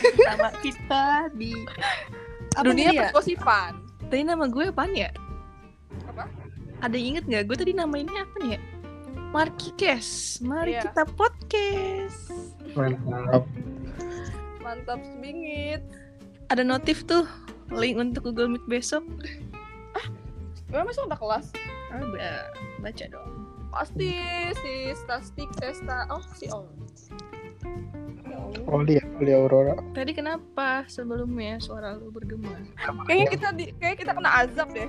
pertama kita di Apa Dunia ya? tadi nama gue apaan ya Apa? ada yang inget nggak gue tadi namainnya apa nih ya Marky Kes mari Iya. kita podcast Mantap. Mantap bingit. ada notif tuh link untuk Google Meet besok Memang masih ada kelas? ah, ba- baca dong Pasti si Stastik Testa. Oh, si Om. Ya Allah. Oli, Oli Aurora. tadi kenapa sebelumnya suara lu bergema Kayaknya kita di kayak kita kena azab deh.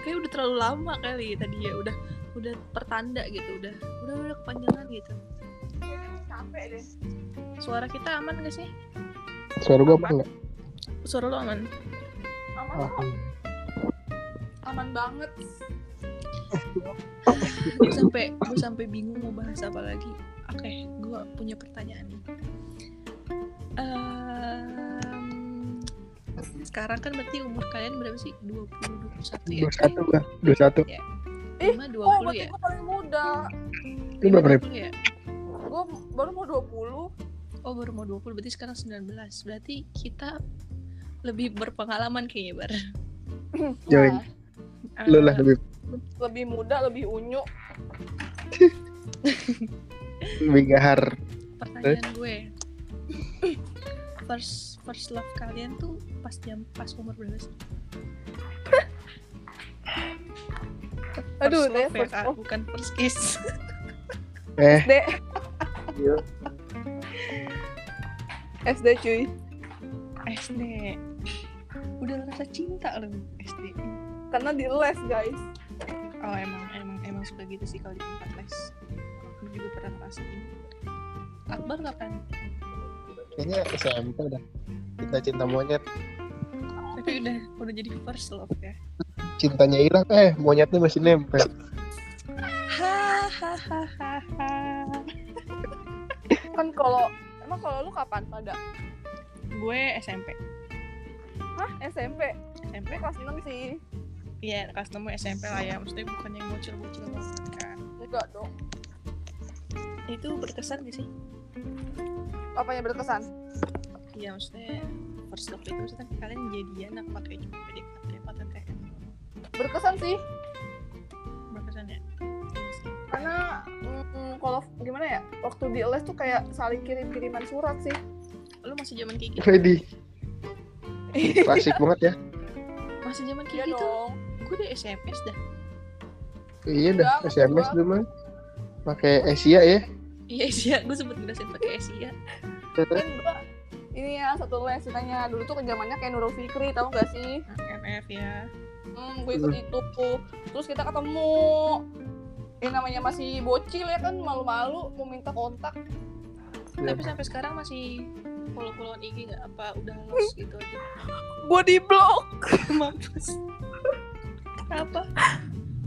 kayak udah terlalu lama kali tadi ya udah udah pertanda gitu udah udah udah kepanjangan gitu Kayaknya capek deh. suara kita aman gak sih Suara gua apa enggak? suara lu aman Aman, kok. aman banget. gue sampai gue sampai bingung mau bahas apa lagi oke gue punya pertanyaan nih Em, sekarang kan berarti umur kalian berapa sih 20 21 ya dua satu gua, dua satu. Ih, Lima Oh, 20 berarti ya gue paling muda. Lu berapa Rip? 20 ya Gue baru mau 20. oh baru mau 20 berarti sekarang 19 berarti kita lebih berpengalaman kayaknya bar Join. Nah, Lu lah Eh, lebih lebih muda, lebih unyu. lebih gahar. pertanyaan gue first first love kalian tuh pas jam pas umur berapa sih? Aduh, First deh, love ya, first Kak, love. bukan first kiss. Eh, SD. SD cuy. SD udah rasa cinta loh SD Karena di les guys. oh emang emang emang suka gitu sih kalau di tempat les. Aku juga pernah ngerasain. Akbar kapan kayaknya SMP dah. Kita cinta monyet. tapi udah udah jadi first love ya Cintanya hilang, eh monyetnya masih nempel. hahaha Kan kalau emang kalau lu kapan pada? gue SMP Hah, SMP. SMP kelas 6 sih. iya kelas 6 SMP lah ya maksudnya bukan yang bocil-bocil banget kan Enggak dong. itu berkesan gak sih Apanya berkesan? iya maksudnya first love itu maksudnya kalian jadian apa kayak cuma PDKT apa TTM Berkesan sih. berkesan ya Iya. Karena mm, kalau gimana ya? Waktu di les tuh kayak saling kirim-kiriman surat sih. lu masih zaman kayak gitu Ready. Klasik banget ya. masih zaman Iya kayak gitu dong. gue udah SMS dah Iya dah, SMS dulu mah. Pakai Asia ya. Iya Asia. Gue sempet ngerasain pakai Asia. Kan gua ini ya satu les ceritanya dulu tuh zamannya kayak Nurul Fikri tahu gak sih? MF ya. Hmm, gue ikut itu terus kita ketemu. Ini namanya masih bocil ya kan malu-malu mau minta kontak. Tapi sampai sekarang masih follow followan IG nggak? Apa udah lost gitu aja? Gue di blok mampus. Kenapa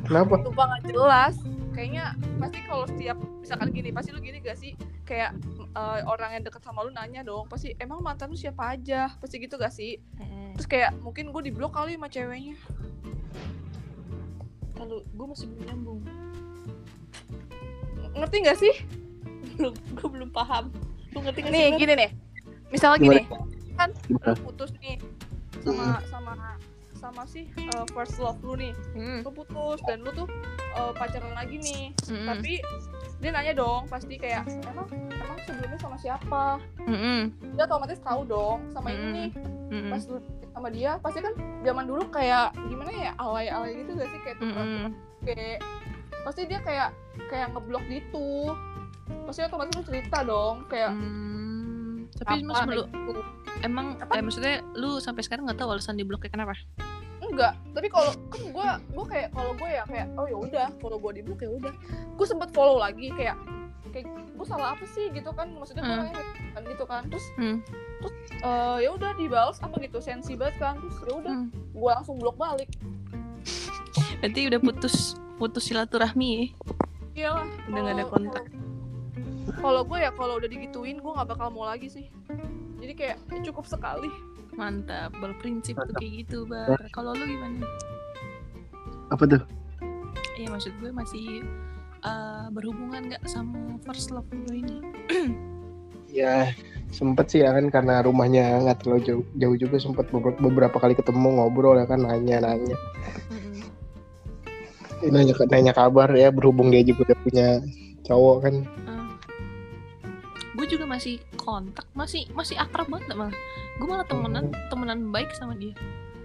Kenapa? lupa nggak jelas. Kayaknya pasti kalau setiap misalkan gini pasti lu gini gak sih? Kayak eh, orang yang deket sama lu nanya dong pasti emang mantan lu siapa aja? Pasti gitu gak sih? Terus kayak mungkin gue di blok kali sama ceweknya. Kalau gue masih belum nyambung. Ngerti gak sih? Belum gue belum paham. Lu ngerti nggak nih sih gini nih. Misalnya Gimana? gini kan lu putus nih sama sama sama sih eh, first love lu nih Hmm. lu putus dan lu tuh eh, pacaran lagi nih Mm-mm. tapi dia nanya dong pasti kayak emang emang sebelumnya sama siapa Mm-mm. dia otomatis tahu dong sama ini Mm-mm. nih Mm-mm. pas lu sama dia pasti kan zaman dulu kayak gimana ya alay-alay gitu gak sih kayak Mm-mm. kayak pasti dia kayak kayak ngeblok gitu pasti otomatis lu cerita dong kayak Hmm, tapi gitu. emang Apa? eh, maksudnya lu sampai sekarang nggak tahu alasan di bloknya kenapa enggak tapi kalau kan gue gue kayak kalau gue ya kayak oh ya udah kalau gue di blok ya udah gue sempet follow lagi kayak kayak gue salah apa sih gitu kan maksudnya gue Hmm. kan gitu kan terus Hmm. terus eh, ya udah dibalas apa gitu sensi banget kan terus ya udah Hmm. gue langsung blok balik berarti udah putus putus silaturahmi ya iyalah Udah nggak ada kontak. kalau gue ya kalau udah digituin gue nggak bakal mau lagi sih jadi kayak ya cukup sekali mantap berprinsip tuh kayak gitu bar. Kalau lu gimana? Apa tuh? Iya maksud gue masih eh, berhubungan nggak sama first love gue ini? Ya, sempet sih ya kan karena rumahnya nggak terlalu jauh, jauh juga sempet beberapa, kali ketemu ngobrol ya kan nanya nanya. Mm-mm. nanya nanya kabar ya berhubung dia juga udah punya cowok kan gue juga masih kontak masih masih akrab banget malah. Gue malah temenan temenan baik sama dia.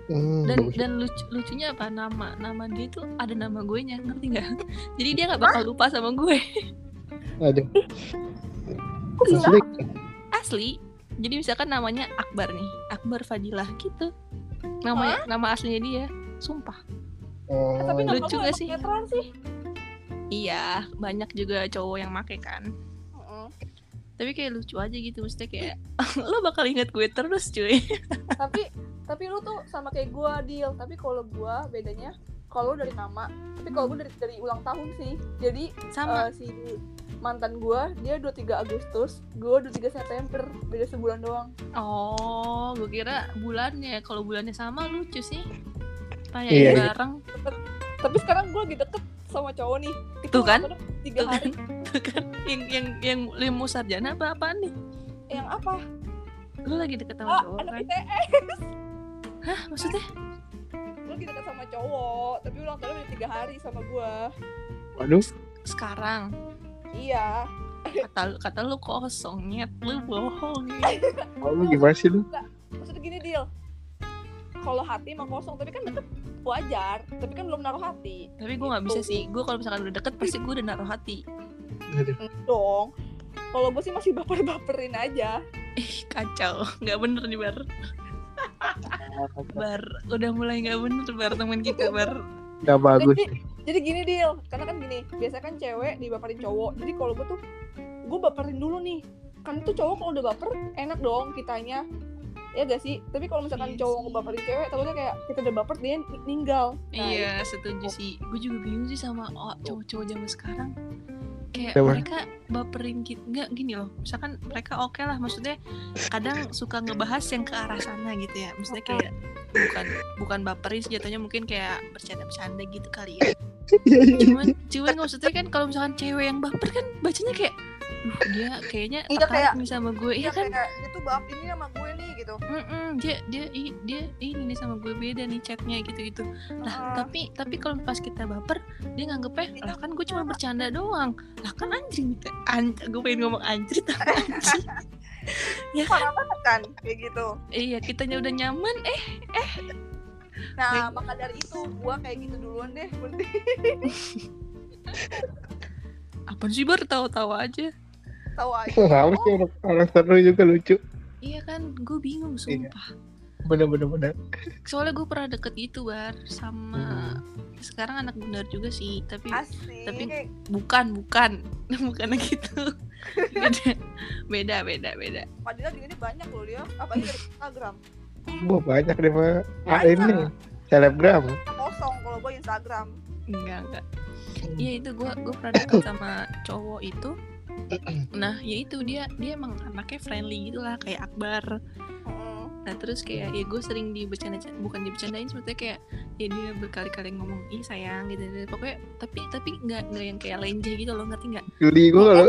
Hmm, dan bagus. dan lucu, lucunya apa? Nama nama dia tuh ada nama gue nya ngerti nggak? Jadi dia nggak bakal lupa sama gue. Ada? Maksudnya, asli. Jadi misalkan namanya Akbar nih Akbar Fadilah gitu. Namanya nama aslinya dia. Sumpah. Oh, Tapi nama Lucu lu gak sih? sih. iya banyak juga cowok yang make kan. Tapi kayak lucu aja gitu maksudnya kayak lo bakal inget gue terus cuy. Tapi tapi lu tuh sama kayak gua deal tapi kalau gua bedanya kalau lu dari nama tapi kalau gua dari dari ulang tahun sih. Jadi sama. eh, si mantan gua dia 23 Agustus gua 23 September. Beda sebulan doang. Oh gue kira bulannya. Kalau bulannya sama lucu sih. Iya, rayain iya. bareng tapi sekarang gua lagi deket sama cowok nih. Kita Tuh kan? tiga Tuh hari. Tuh kan? Yang yang yang limo sarjana apa apaan nih? Yang apa? Lu lagi deket sama ah cowok anak kan? ITS hah? Maksudnya? Lu lagi deket sama cowok tapi ulang tahun udah tiga hari sama gua. Waduh. Sekarang? Iya. Kata kata lu kosong nyet. Lu bohong. Oh, lu gimana sih lu? Maksudnya gini deal kalau hati emang kosong. Tapi kan deket wajar. Tapi kan belum naruh hati. Tapi gue nggak bisa sih. Gue kalau misalkan udah deket pasti gue udah naruh hati. Dong. Kalau gue sih masih baper-baperin aja. Ih kacau. Nggak bener nih bar. Bar udah mulai nggak bener bar teman kita bar. Nggak bagus jadi, jadi gini deal karena kan gini biasanya kan cewek dibaperin cowok. Jadi kalau gue tuh gue baperin dulu nih. Kan tuh cowok kalau udah baper enak dong kitanya ya gak sih? Tapi kalau misalkan Iya cowok ngebaperin cewek takutnya kayak kita udah baper dia ni- ninggal Nah, iya setuju sih. Gue juga bingung sih sama oh, cowok-cowok zaman sekarang. Kayak mereka baperin kita nggak gini loh. Misalkan mereka oke lah maksudnya kadang suka ngebahas yang ke arah sana gitu ya. Maksudnya kayak bukan bukan baperin sih jatuhnya mungkin kayak bercanda-bercanda gitu kali ya. Iya, iya, iya. cuman cuman maksudnya kan kalau misalkan cewek yang baper kan bacanya kayak Duh, dia kayaknya Iya, kayak- nih sama gue iya Iya kan? kayak dia tuh bab ini sama gue nih gitu. Mm-mm, dia dia i- dia ini nih sama gue beda nih chatnya gitu gitu lah tapi tapi kalau pas kita baper dia nganggepnya lah kan gue cuma bercanda doang. Lah kan anjing an gue pengen ngomong anjir tapi anjing. Ya. Kan kan kayak gitu. Iya kitanya udah nyaman eh nah maka dari itu gue kayak gitu duluan deh mending apa sih bar? Tahu-tahu aja tahu aja. Apa sih orang, orang seru juga lucu. Iya kan gue bingung Iya. sumpah. Bener-bener bener soalnya gue pernah deket gitu bar sama sekarang anak benar juga sih tapi asik. Tapi- bukan bukan. Bukan gitu. Beda beda beda beda. Padahal di sini banyak loh dia apalagi dari Instagram. Wah banyak deh pak. Ah, ini. Selebgram. Kosong kalau gue Instagram. Enggak enggak. Iya itu gue gue pernah deket sama cowok itu nah ya itu dia dia emang anaknya friendly gitu lah kayak Akbar Heeh. nah terus kayak ya gue sering dibecanda bukan dibecandain sebetulnya kayak ya dia berkali-kali ngomong ih sayang gitu, gitu. pokoknya tapi tapi nggak nggak yang kayak lenje gitu loh ngerti nggak geli gue kalau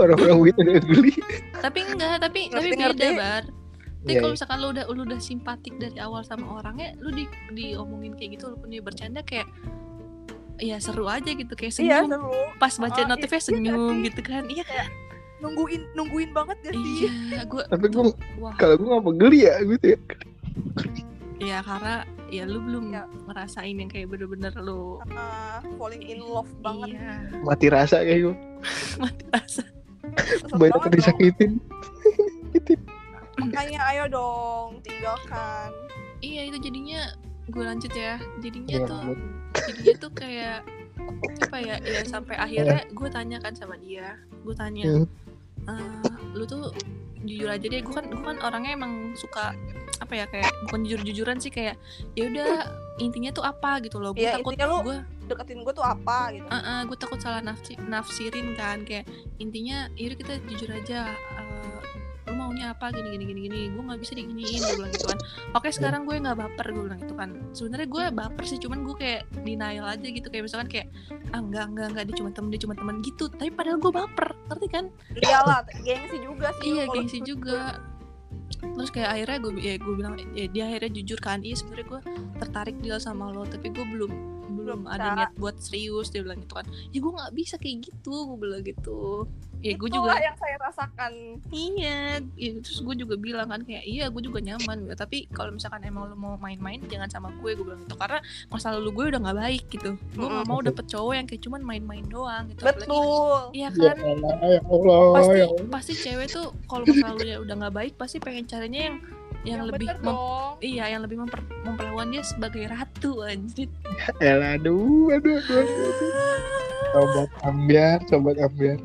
orang-orang begitu dia geli tapi enggak tapi tapi Ngerti, beda ngerti. bar tapi Iya, kalau iya. misalkan lu udah lu udah simpatik dari awal sama orangnya lu di diomongin kayak gitu walaupun dia bercanda kayak ya seru aja gitu kayak iya senyum. seru. Pas baca Ah, notifnya iya senyum sih. gitu kan iya. Kan nungguin nungguin banget gak sih? Iya gue tapi gue wah. kalau gue ngapa geli ya gitu ya. Ya karena ya lu belum Ya. ngerasain yang kayak bener-bener lu Ah, falling in love banget. Iya mati rasa kayak gue mati rasa. Banyak banget disakitin. Makanya ayo dong tinggalkan. Iya itu jadinya gue lanjut ya. Jadinya Iya, tuh jadinya tuh kayak apa ya ya sampai akhirnya gue tanya kan sama dia. Gue tanya. "Eh, lu tuh jujur aja deh gue kan gue kan orangnya emang suka apa ya kayak bukan jujur jujuran sih kayak ya udah intinya tuh apa gitu loh. Gue Iya, takut gue deketin gue tuh apa gitu. Gue takut salah nafsi, nafsirin kan kayak intinya yaudah kita jujur aja eh, lu mau maunya apa? Gini gini gini gini. Gue nggak bisa diginiin gue bilang gitu kan. Oke sekarang gue nggak baper gue bilang gitu kan. Sebenarnya gue baper sih cuman gue kayak denial aja gitu. Kayak misalkan kayak ah enggak enggak enggak dia cuma temen dia cuma teman gitu. Tapi padahal gue baper ngerti kan? Iyalah gengsi juga sih iya gengsi juga. Terus kayak akhirnya gue ya gue bilang ya dia akhirnya jujur kan iya sebenarnya gue tertarik dia sama lo tapi gue belum belum Belum ada bisa. niat buat serius dia bilang gitu kan. Ya gue nggak bisa kayak gitu gue bilang gitu. Ya gue juga yang saya rasakan. Iya ya, terus gue juga bilang kan kayak iya gue juga nyaman gitu. tapi kalau misalkan emang lo mau main-main jangan sama gue gue bilang gitu. Karena masa lalu gue udah nggak baik gitu. Gue nggak mau dapet cowok yang kayak cuman main-main doang gitu. Betul. Iya Ya kan? Allah, ya Allah, pasti ya Allah. pasti cewek tuh kalau masa lalunya udah nggak baik pasti pengen carinya yang yang, yang lebih mem- dong. iya yang lebih memper, memperlakukan dia sebagai ratu anjir. Elah, aduh, aduh, aduh, aduh. Sobat ambiar, sobat ambiar.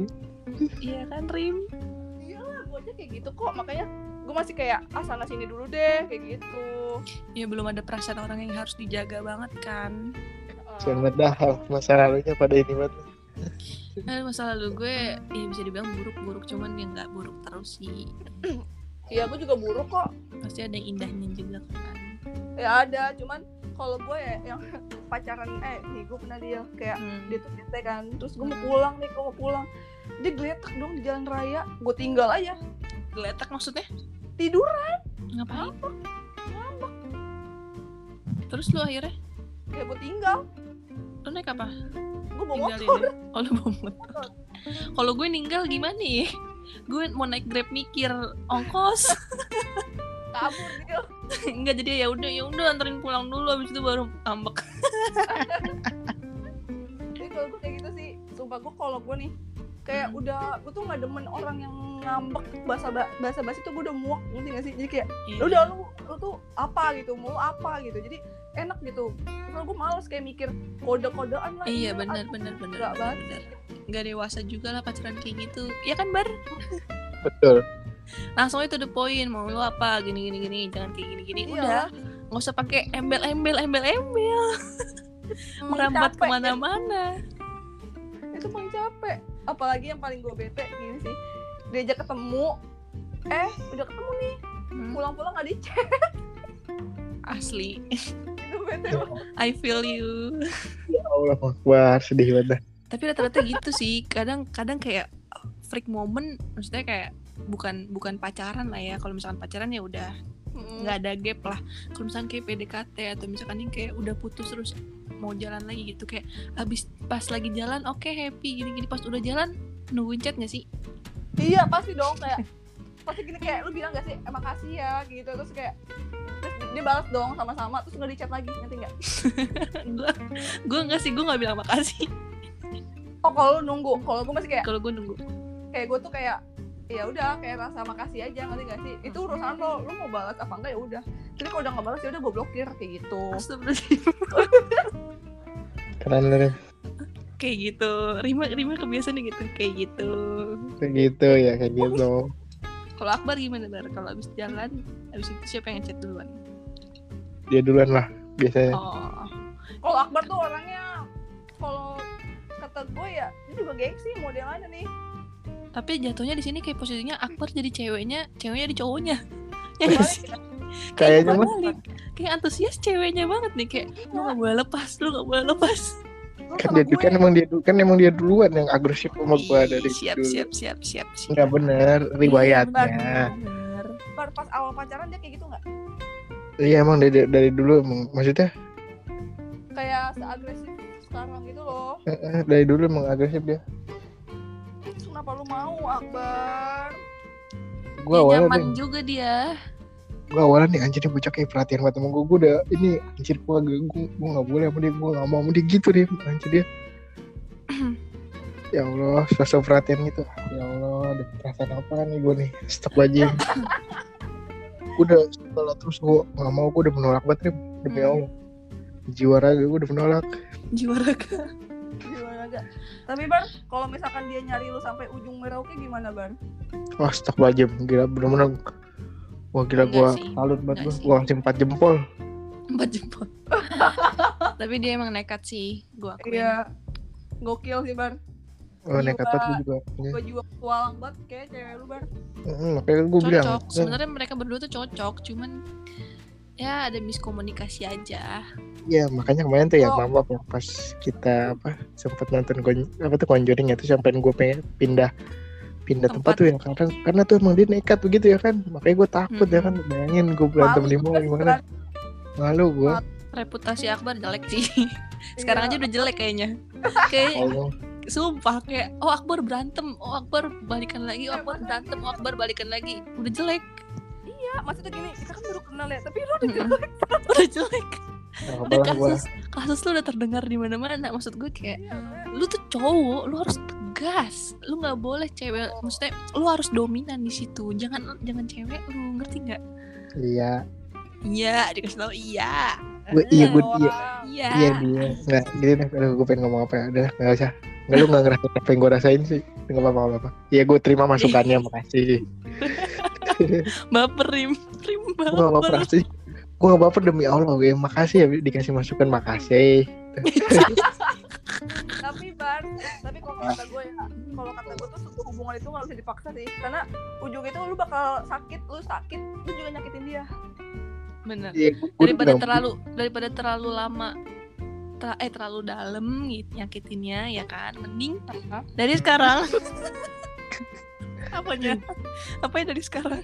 iya kan Rim? Iyalah gue aja kayak gitu kok. Makanya gue masih kayak ah sana sini dulu deh kayak gitu. Ya belum ada perasaan orang yang harus dijaga banget kan. Eh, Sobat dah, masa lalunya pada ini banget. nah, masa lalu gue ya bisa dibilang buruk-buruk cuman ya nggak buruk terus sih iya gue juga buruk kok. Pasti ada yang indahnya juga kan. Ya ada cuman kalau gue ya yang pacaran eh nih gue pernah dia kayak Hmm. dia tuh bete kan terus gue mau pulang nih gue mau pulang. Dia geletak dong di jalan raya gue tinggal aja. Geletak maksudnya? Tidur ngapain? Terus lu akhirnya? Ya gue tinggal. Lu naik apa? Gue bawa motor. ya? Oh lu bawa motor. Kalau gue ninggal gimana ya Gue mau naik grab mikir ongkos. Kabur gitu. Enggak jadi ya udah ya udah anterin pulang dulu Habis itu baru ngambek. Jadi kalau gue kayak gitu sih sumpah gue kalau gue nih kayak Hmm. udah gue tuh nggak demen orang yang ngambek bahasa bahasa basi tuh gue udah muak ngerti gak sih? Jadi kayak. "Ya udah lu lu tuh apa gitu mau apa gitu. Jadi enak gitu. Kalau gue males kayak mikir kode-kodean lah Iya benar benar benar nggak benar. Nggak dewasa juga lah pacaran kayak gitu. Ya kan Bar? Betul. Langsung itu the point Mau lu apa gini gini gini Jangan kayak gini gini Iya. Udah nggak usah pakai embel-embel embel-embel Emang merambat capek, ke mana-mana. Itu paling capek. Apalagi yang paling gue bete gini sih. Diajak ketemu. Eh udah ketemu nih. Hmm, pulang-pulang nggak dicek asli I feel you. Ya Allah, Akbar, sedih banget. tapi rata-rata gitu sih. Kadang kadang kayak freak moment maksudnya kayak bukan bukan pacaran lah ya. Kalau misalkan pacaran ya udah nggak ada gap lah. Kalau misalkan kayak PDKT atau misalkan yang kayak udah putus terus mau jalan lagi gitu kayak abis pas lagi jalan oke happy gini-gini. Pas udah jalan nungguin chat nggak sih? Iya pasti dong. Kayak pasti gini kayak lu bilang gak sih eh, makasih ya gitu. Terus kayak terus dia balas dong sama-sama terus nggak dicat lagi nanti nggak? Gue gue nggak sih gue nggak bilang makasih. Oh kalau lu nunggu kalau gue masih kayak kalau gue nunggu. kayak gue tuh kayak ya udah kayak rasa makasih aja ngerti gak sih? Itu urusan lo lu mau balas apa enggak ya udah. Jadi kalau udah nggak balas ya udah gue blokir kayak gitu. Keren Rim. kayak gitu. Rima Rima kebiasaan gitu kayak gitu. Kayak gitu ya, kayak gitu. kalau Akbar gimana Bar kalau abis jalan abis itu siapa yang ngechat duluan Dia duluan lah, biasanya. oh kalau Akbar tuh orangnya kalau kata gue ya dia juga gengsi modelannya nih tapi jatuhnya di sini kayak posisinya Akbar jadi ceweknya ceweknya di cowoknya ya nggak Balik sih ya. Kayaknya Kayak mah kayak antusias ceweknya banget nih kayak lu gak boleh lepas lu gak boleh lepas kan dia gue kan emang dia kan emang dia duluan yang agresif sama gua Ih, dari siap, dulu. siap siap siap siap Nggak bener riwayatnya. Bener. Bar, pas awal pacaran dia kayak gitu nggak Iya emang dari dari dulu emang maksudnya kayak seagresif sekarang gitu loh eh, eh, dari dulu emang agresif dia. Kenapa lu mau Akbar Gua Dia awalnya nyaman nih, juga dia gua awalnya nih anjir nih bocah kayak perhatian banget sama gua. Gua udah ini anjir gua gua, gua, gua gak boleh sama dia, gua gak mau sama dia gitu deh anjir dia. ya Allah, sosok perhatian gitu. Ya Allah, ada perasaan apa nih gua nih? Stop aja. gua udah setelah terus gua gak mau, gua udah menolak banget Rim. demi Hmm. Allah. Jiwa raga gua udah menolak. jiwa raga gimana aja tapi Bar kalau misalkan dia nyari lu sampai ujung Merauke gimana Bar Wah, stop aja, gila bener-bener. Wah gila sih, salut banget. Gua kasih empat jempol. empat jempol tapi dia emang nekat sih gua akuin iya gokil sih Bar oh nekat banget gue juga ya. gue juga petualang banget kayak cewek lu bar. Mm, makanya gue bilang cocok "Eh, sebenarnya mereka berdua tuh cocok cuman ya ada miskomunikasi aja. Ya makanya kemarin tuh ya Oh. mama ya pas kita apa sempat nonton kon- apa tuh conjuring itu sampai gue pengen pindah pindah tempat, Tempat. tuh ya karena karena tuh emang dia nekat begitu ya kan? Makanya gue takut ya kan bayangin gue berantem Malu di mall gimana? malu gue reputasi Akbar jelek sih. Sekarang aja Iya. udah jelek kayaknya. Kayak sumpah kayak oh Akbar berantem. Oh Akbar balikan lagi. Oh Akbar berantem. Oh Akbar balikan lagi. Udah jelek. Ya maksudnya gini kita kan baru kenal ya tapi lu udah jelek. Udah jelek. Nah, udah kasus kasus lu udah terdengar di mana-mana. Maksud gue kayak lu tuh cowok lu harus tegas. Lu nggak boleh cewek maksudnya lu harus dominan di situ. Jangan jangan cewek lu ngerti nggak? Iya. Iya dikasih tau iya gue iya gue iya. Iya. Iya dia. Nggak gini deh aduh gue pengen ngomong apa ya? Udah nggak usah. Nggak lu nggak ngerasain apa yang gue rasain sih. Nggak apa apa apa iya gue terima masukannya makasih. Baper rim. Rim gue gak baper baper sih. Gue gak baper demi Allah gue makasih ya dikasih masukan makasih. Tapi bar tapi kalau kata gue ya kalau kata gue tuh sebuah hubungan itu nggak bisa dipaksa sih. Karena ujung itu lu bakal sakit lu sakit lu juga nyakitin dia bener. Iya daripada terlalu daripada terlalu lama ter- eh terlalu dalam gitu nyakitinnya ya kan? Mending dari sekarang. Apanya? Apa ya dari sekarang?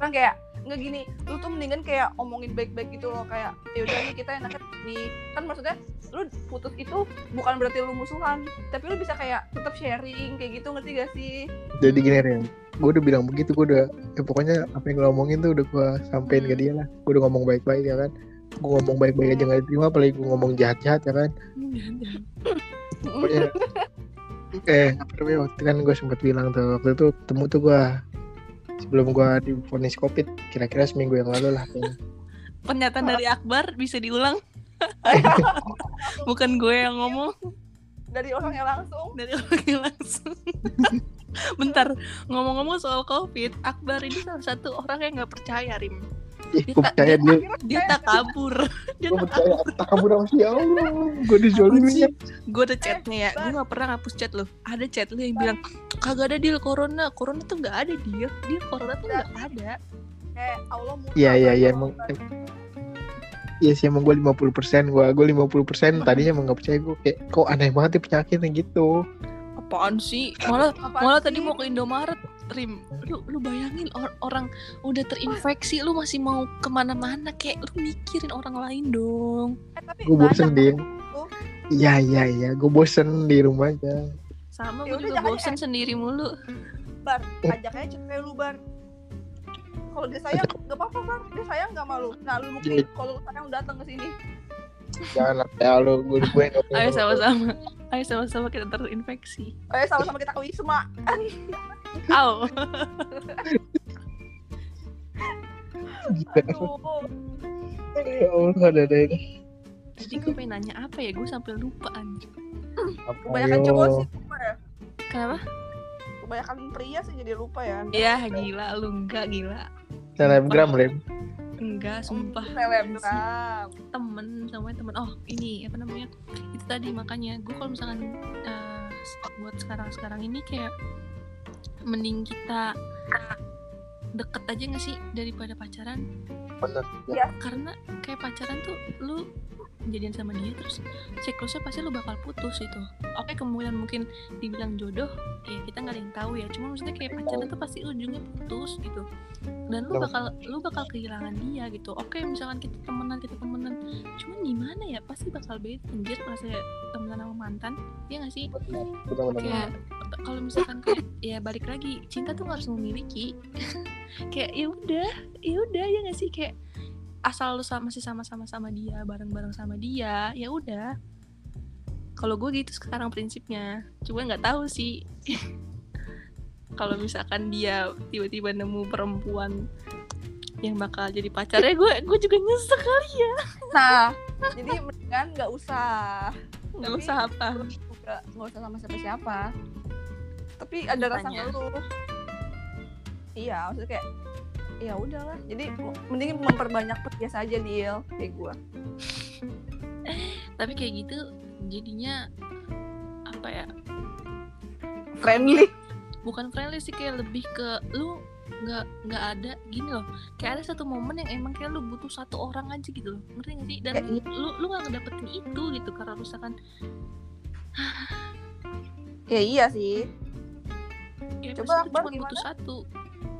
Kan kayak nggak gini lu tuh mendingan kayak omongin baik-baik gitu loh kayak ya udah nih kita enaknya nih kan maksudnya lu putus itu bukan berarti lu musuhan tapi lu bisa kayak tetap sharing kayak gitu ngerti gak sih? Jadi gini Ren gue udah bilang begitu gue udah ya pokoknya apa yang lo omongin tuh udah gue sampein ke dia lah. Gue udah ngomong baik-baik ya kan? Gue ngomong baik-baik aja gak diterima apalagi gue ngomong jahat-jahat ya kan? Pokoknya eh apa namanya waktu kan gue sempat bilang tuh waktu itu temu tuh gue sebelum gue divonis covid kira-kira seminggu yang lalu lah kayaknya. pernyataan dari Akbar bisa diulang? Bukan gue yang ngomong dari orangnya langsung. Dari orangnya langsung. Bentar ngomong-ngomong soal covid Akbar ini salah satu orang yang nggak percaya Rim. Ih, Dia tak- percaya dia? Dia tak kabur. Dia tak percaya? tak kabur sama si Allah gue dizolimin ya. Gue ada chatnya ya. Gue nggak pernah hapus chat lo ada chat lo yang bilang kagak ada deal corona. Corona tuh nggak ada dia. Dia corona tuh nggak ada. kayak Allah murka Iya iya iya Iya sih emang gue 50% persen gue gue 50% persen tadinya emang gak percaya gue kayak kok aneh banget ya penyakitnya gitu. Apaan sih? Malah Apaan malah sih? tadi mau ke Indomaret Rim. Lu lu bayangin or- orang udah terinfeksi lu masih mau ke mana-mana kayak lu mikirin orang lain dong. Eh, tapi gue bosen deh iya iya iya gue bosen di rumah aja. Sama Ya gue udah, juga bosen sendiri mulu. Bar ajak aja cewek lu bar kalau dia sayang gak apa-apa bar dia sayang gak malu nah lu mungkin Iya. kalau lu sayang datang ke sini jangan lah ya lu gue gue ayo sama-sama ayo sama-sama kita terinfeksi eh sama-sama kita ke wisma Au. Gila. Aduh. ya Allah ada ada ini Jadi gue pengen nanya apa ya gue sampai lupa anjir kebanyakan yo? cowok sih lupa ya Kenapa? Kebanyakan pria sih jadi lupa ya. Ya gila lu enggak gila. Selebgram lem Enggak sumpah. selebgram. Temen sama temen. Oh ini apa namanya? Itu tadi makanya. Gue kalau misalkan eh, buat sekarang sekarang ini kayak mending kita deket aja gak sih daripada pacaran? Bener. Karena kayak pacaran tuh lu jadian sama dia terus siklusnya pasti lu bakal putus itu. Oke kemudian mungkin dibilang jodoh ya kita nggak ada yang tahu ya. Cuma maksudnya kayak pacaran tuh pasti ujungnya putus gitu. Dan lu bakal lu bakal kehilangan dia gitu. Oke misalkan kita temenan kita temenan. Cuman gimana ya? Pasti bakal beda. Anjir pas temenan sama mantan ya nggak sih? Kayak kalau misalkan kayak ya balik lagi cinta tuh harus memiliki. Kayak ya udah ya udah ya nggak sih? Kayak asal lu sama masih sama-sama sama dia bareng-bareng sama dia ya udah. Kalau gue gitu sekarang prinsipnya. Cuma nggak tahu sih. Kalau misalkan dia tiba-tiba nemu perempuan yang bakal jadi pacarnya gue gue juga nyesek kali ya. Nah jadi mendingan nggak usah. Nggak usah apa. nggak nggak usah sama siapa siapa tapi ada rasa ngeluh. Iya maksudnya kayak ya udahlah. Jadi mending memperbanyak perhias aja deal kayak gue tapi kayak gitu jadinya apa ya? Friendly. Bukan friendly sih kayak lebih ke lu nggak nggak ada gini loh. Kayak ada satu momen yang emang kayak lu butuh satu orang aja gitu loh. Ngerti gak sih? Dan Ya, iya. lu lu nggak ngedapetin itu gitu karena misalkan ya iya sih. Ya Coba lu cuma butuh satu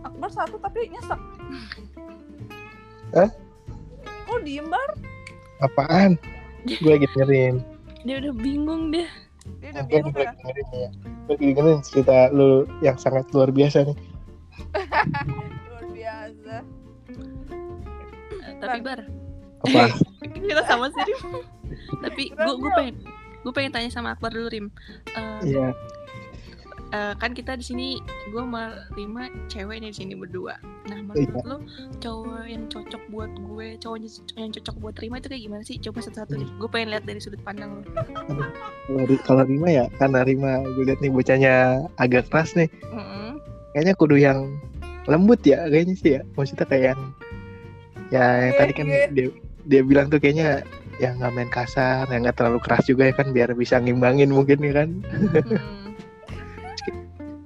Akbar satu tapi nyesek Hah? kok diem bar Apaan? Gue lagi dengerin. dia udah bingung deh dia udah Gue bingung ya dengerin ya. Gue lagi dengerin cerita lu yang sangat luar biasa nih. luar biasa Eh, tapi bar Apa? kita sama sih Rim tapi gue gue pengen gue pengen tanya sama Akbar dulu Rim Eh, Iya. Eh, kan kita di sini gue sama Rima cewek nih di sini berdua nah menurut Iya. lo cowok yang cocok buat gue cowok yang cocok buat Rima itu kayak gimana sih coba satu-satu nih gue pengen lihat dari sudut pandang lo Kalau Kalau Rima ya, karena Rima gue liat nih bocahnya agak keras nih. Mm-mm. Kayaknya kudu yang lembut ya, kayaknya sih ya. Maksudnya kayak yang ya yang tadi kan Iya. dia dia bilang tuh kayaknya yang nggak main kasar, yang nggak terlalu keras juga ya kan, biar bisa ngimbangin mungkin ya kan. Hmm.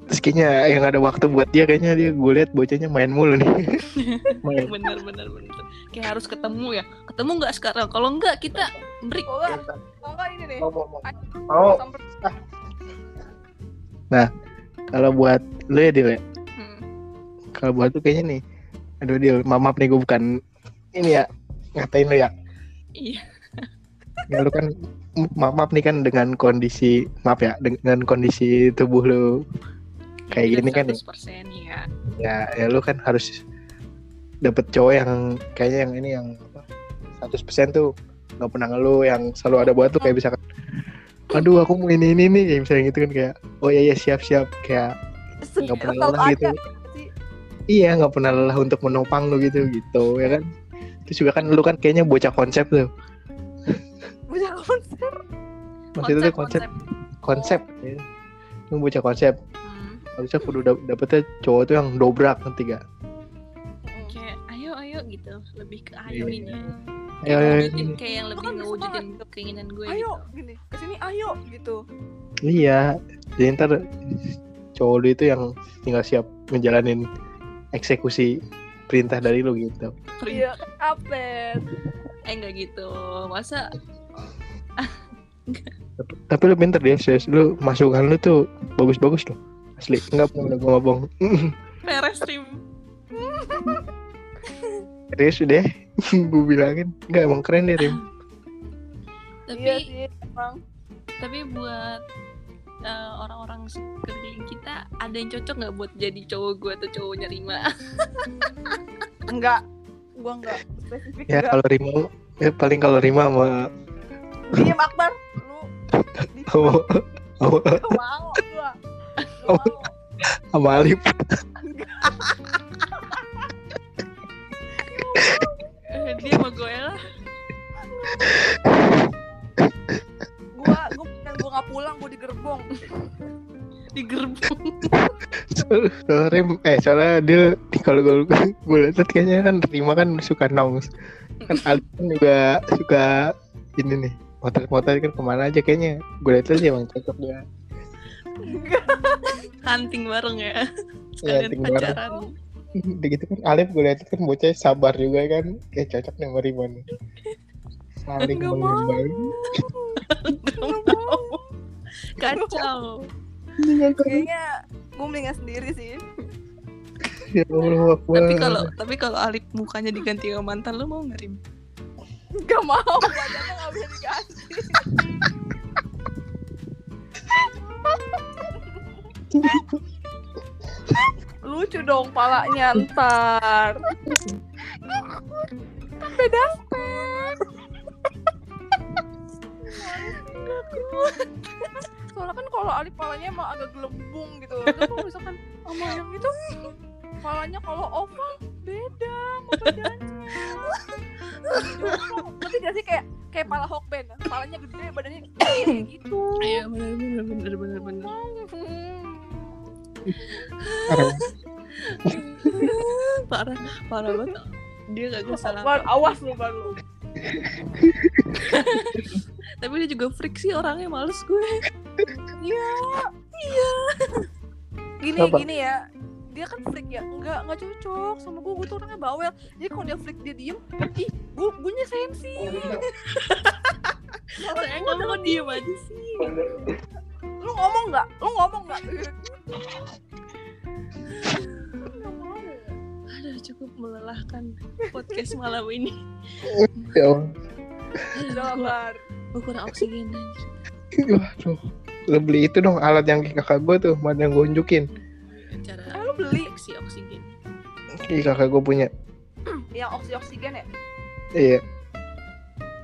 Terus kayaknya yang ada waktu buat dia kayaknya dia gue liat bocahnya main mulu nih. main. bener bener bener. Kayak harus ketemu ya. Ketemu nggak sekarang? Kalau nggak kita break. Kok nggak nggak ini nih Mau, mau, mau. Sampai. Kalau buat lu ya Dil ya, Hmm. kalau buat lu kayaknya nih, aduh Dil, maaf maaf nih gue bukan ini ya ngatain lu ya. iya. Ya lu kan maaf maaf nih kan dengan kondisi maaf ya dengan kondisi tubuh lu Kayak gini kan. Ya. 100% ya ya lu kan harus dapet cowok yang kayaknya yang ini yang apa 100% tuh nggak pernah ngeluh yang selalu ada buat tuh kayak misalkan aduh aku mau ini ini nih kayak misalnya gitu kan kayak oh iya iya siap siap kayak nggak pernah lelah gitu. ada iya nggak pernah lelah untuk menopang lu gitu gitu ya kan? Terus juga kan lu kan kayaknya bocah konsep tuh. Punya konser maksudnya tuh konsep. konsep ya. lu bocah konsep. Harusnya kudu dap- dapetnya cowok tuh yang dobrak nanti gak kayak ayo ayo gitu. Lebih ke Iya. ayo ini ayo ayo ngewujudin kayak yang lebih kan bisa ngewujudin keinginan gue ayo gitu. gini. Ke sini ayo gitu. Iya, jadi ntar cowok lu itu yang tinggal siap ngejalanin eksekusi perintah dari lu gitu. iya update eh enggak gitu. Masa Tapi lu pinter deh, serius. Lu masukan lu tuh bagus-bagus loh. Asli, enggak pernah gue ngomong. beres Rim Serius deh, gue bilangin. Enggak, emang keren deh, Rim. tapi iya sih emang tapi buat eh, orang-orang sekeliling kita ada yang cocok nggak buat jadi cowok gue atau cowoknya Rima enggak. Gua enggak. Spesifik Ya kalau Rima, ya paling kalau Rima sama diem Akbar. Lu mau Oh. mau sama Alif. Eh, dia sama gue lah. Gua gua gua gak pulang gua di gerbong. Di gerbong. So- Soalnya Rim, eh soalnya dia kalau gue gue lihat kayaknya kan Rima kan suka nongs. Kan Alif kan juga suka ini nih motor-motor kan ke mana aja kayaknya. Gue lihat sih emang cocok dia hunting bareng ya. Iya, hunting bareng. pacaran. Udah gitu kan Alif gue lihat kan bocah sabar juga kan. Kayak cocok nih sama nih saling mengembang Gak mau. kacau. Kayaknya gua mendingan sendiri sih. Ya Allah tapi kalau tapi kalau Alip mukanya diganti sama mantan lu mau nggak Rim? Gak mau. Badannya gak bisa diganti lucu dong palanya ntar. Beda. Step soalnya kan kalau Alif palanya emang agak gelembung gitu. Kalau misalkan sama yang itu palanya kalau oval beda sama badannya. Ngerti gak sih? Kayak kayak pala Hokben palanya gede badannya kayak gitu. Iya bener bener bener bener bener. Parah. parah banget. Dia gak salah. Bar, awas lu baru. Tapi dia juga freak sih orangnya males gue. Iya, iya. Gini Apa? gini ya. Dia kan freak ya, enggak enggak cocok sama gue. Gue tuh orangnya bawel. Jadi kalau dia freak dia diem, ih, gue gue sensi. Saya kamu kok diem aja sih. Lu ngomong nggak? Lu ngomong nggak? Aduh cukup melelahkan podcast malam ini. Ya Allah. Gue kurang oksigen anjir. Waduh. Lo beli itu dong alat yang kakak gue tuh, mana yang gue unjukin. Cara beli? si oksigen. Ih kakak gue punya. Yang oksi oksigen ya? Iya.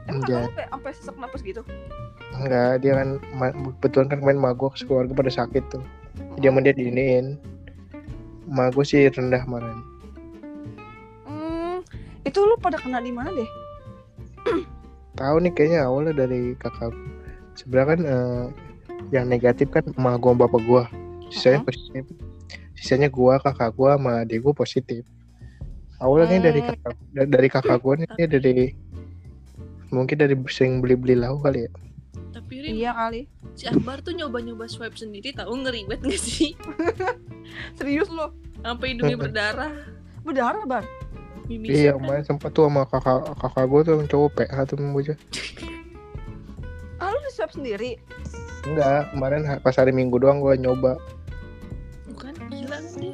Emang Enggak. kakak sampai sesak napas gitu? Enggak, dia kan kebetulan kan main magok keluarga pada sakit tuh. Dia sama dia diiniin. Ma gue sih rendah kemarin. Hmm, itu lu pada kena di mana deh? Tahu nih kayaknya awalnya dari kakak. Sebenarnya kan eh, yang negatif kan emak gua bapak gua. Sisanya Uh-huh. positif. Sisanya gua, kakak gua sama adik gua positif. Awalnya nih dari Hmm. kakak da- dari kakak gua nih dia dari mungkin dari sering beli-beli lauk kali ya. Tapi Rin, Iya kali. si Akbar tuh nyoba-nyoba swipe sendiri tahu ngeribet gak sih? Serius lu? Sampai hidungnya berdarah, Berdarah, Bar. mimisnya Iya, kan. kemarin sempat tuh sama kakak kakak gua tuh yang cowok PH tuh bocah. Ah, lu swab sendiri? Enggak, kemarin pas hari Minggu doang gua nyoba. Gila. Dari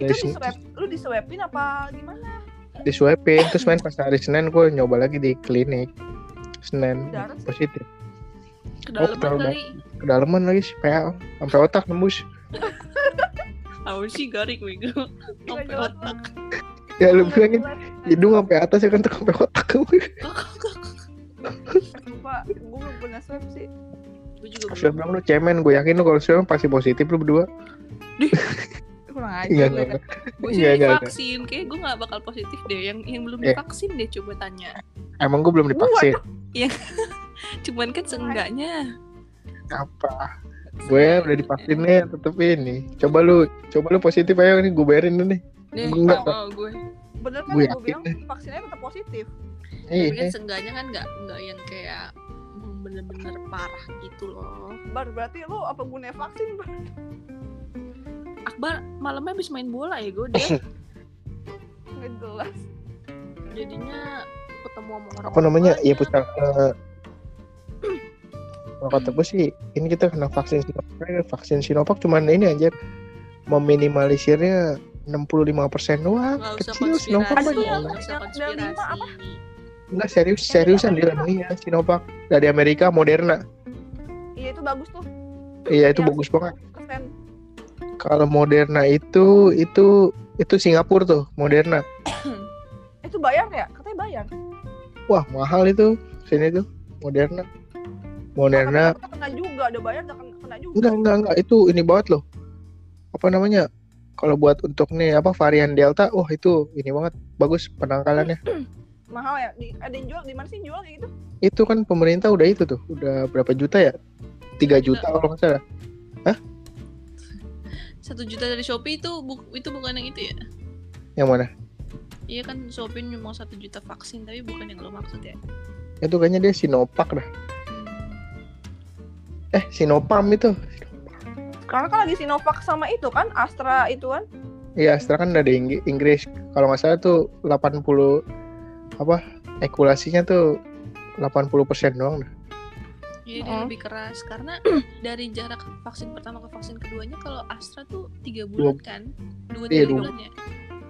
Itu di Sen- swab, lu di swabin apa gimana? disuapin terus main pas hari Senin gue nyoba lagi di klinik Senin Darah sih. positif Kedalaman terlalu kali. kedalaman lagi sih PA sampai otak nembus Tahu sih garing bego. Sampai otak. ya lu bilangin hidung sampai atas ya kan tuh sampai otak Sumpah, gue belum pernah swab sih. Gue juga Sudah belum. bilang lu cemen gue yakin lu kalau sudah pasti positif lu berdua Kurang aja. Enggak enggak Gue sih Enggak, enggak, divaksin. Kayak gue gak bakal positif deh. Yang yang belum Eh. divaksin deh coba tanya. emang gue belum divaksin Cuman kan seenggaknya. apa gue udah divaksin nih tetep ini coba lu coba lu positif ayo nih gue bayarin nih Deh, Gue nggak nggak mau gue. Bener kan Gue gue bilang vaksinnya tetap positif. Tapi kan iya seenggaknya kan nggak nggak yang kayak hmm, bener-bener parah gitu loh. Bar berarti lu apa gunanya vaksin? Bar? Akbar malamnya habis main bola ya gue dia Nggak jelas. jadinya ketemu sama orang apa namanya? ya pusat eh, kalau kata gue sih ini kita kena vaksin Sinovac. Vaksin Sinovac cuman ini aja meminimalisirnya 65% doang. Nggak kecil Sinovac yang- yang apa? Enggak serius seriusan dia emang iya Sinovac. Dari Amerika Moderna. Iya itu bagus tuh. iya itu Yang bagus banget. Persen. Kalau Moderna itu itu itu Singapura tuh Moderna. Itu bayar ya? Katanya bayar. wah mahal itu sini tuh Moderna. Moderna. Tapi kena juga, udah bayar udah kena, juga. enggak enggak enggak. Itu ini banget loh. Apa namanya? Kalau buat untuk nih apa varian Delta wah itu ini banget. Bagus penangkalannya. Mahal ya? Di, ada yang jual, di mana sih jual kayak gitu? itu kan pemerintah udah itu tuh udah berapa juta ya? Tiga juta kalau nggak salah Satu juta dari Shopee itu bu- itu bukan yang itu ya? yang mana Iya kan Shopee mau satu juta vaksin tapi bukan yang lo maksud ya? itu kayaknya dia Sinovac dah eh Sinopam itu Sekarang kan lagi Sinovac sama itu kan, Astra itu kan. Iya, Astra kan ada Ing- Inggris. Kalau nggak salah tuh 80 apa ekulasinya tuh 80% doang dah. Jadi dia lebih keras karena dari jarak vaksin pertama ke vaksin keduanya kalau Astra tuh tiga Dua- bulan kan? Dua Iya, tiga dua- bulan ya?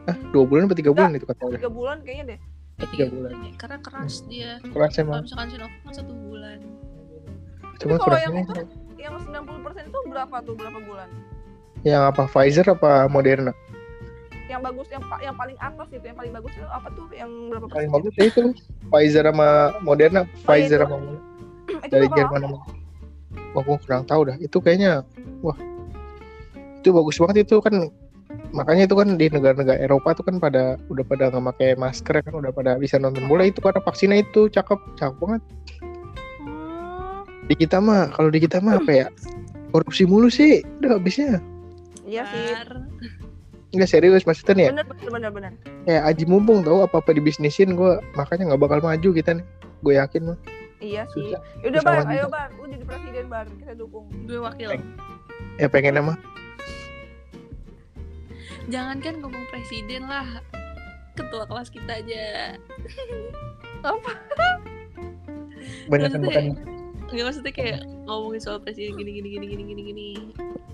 Ah, dua bulan atau tiga bulan itu kata Tiga bulan kayaknya deh. Eh, tiga bulan. ya. Karena keras dia. Keras Kalau emang. misalkan Sinovac kan satu bulan. Cuma kalau yang itu- Yang 90% itu berapa tuh? Berapa bulan? yang apa Pfizer apa Moderna? Yang bagus, yang pa- yang paling atas itu, yang paling bagus itu apa tuh? Yang berapa Paling persen? bagus ya itu Pfizer sama Moderna, Pfizer itu. sama itu dari Jerman Wah, gue kurang tahu dah. Itu kayaknya wah. Itu bagus banget itu kan makanya itu kan di negara-negara Eropa tuh kan pada udah pada nggak pakai masker kan udah pada bisa nonton bola itu karena vaksinnya itu cakep cakep banget di kita mah kalau di kita mah apa ya korupsi mulu sih udah habisnya Iya sih. Bar. nggak serius maksudnya nih ya Bener, bener, bener, bener. kayak Aji mumpung tahu apa apa dibisnisin gue makanya nggak bakal maju kita nih gue yakin mah Iya sih. Susah. Yaudah Susah bar, ayo bar, lu jadi presiden bar kita dukung. Gue wakil. Ya pengen nama jangankan ngomong presiden lah. Ketua kelas kita aja. Banyak Maksudnya- makan nggak maksudnya kayak ngomongin soal presiden gini gini gini gini gini gini.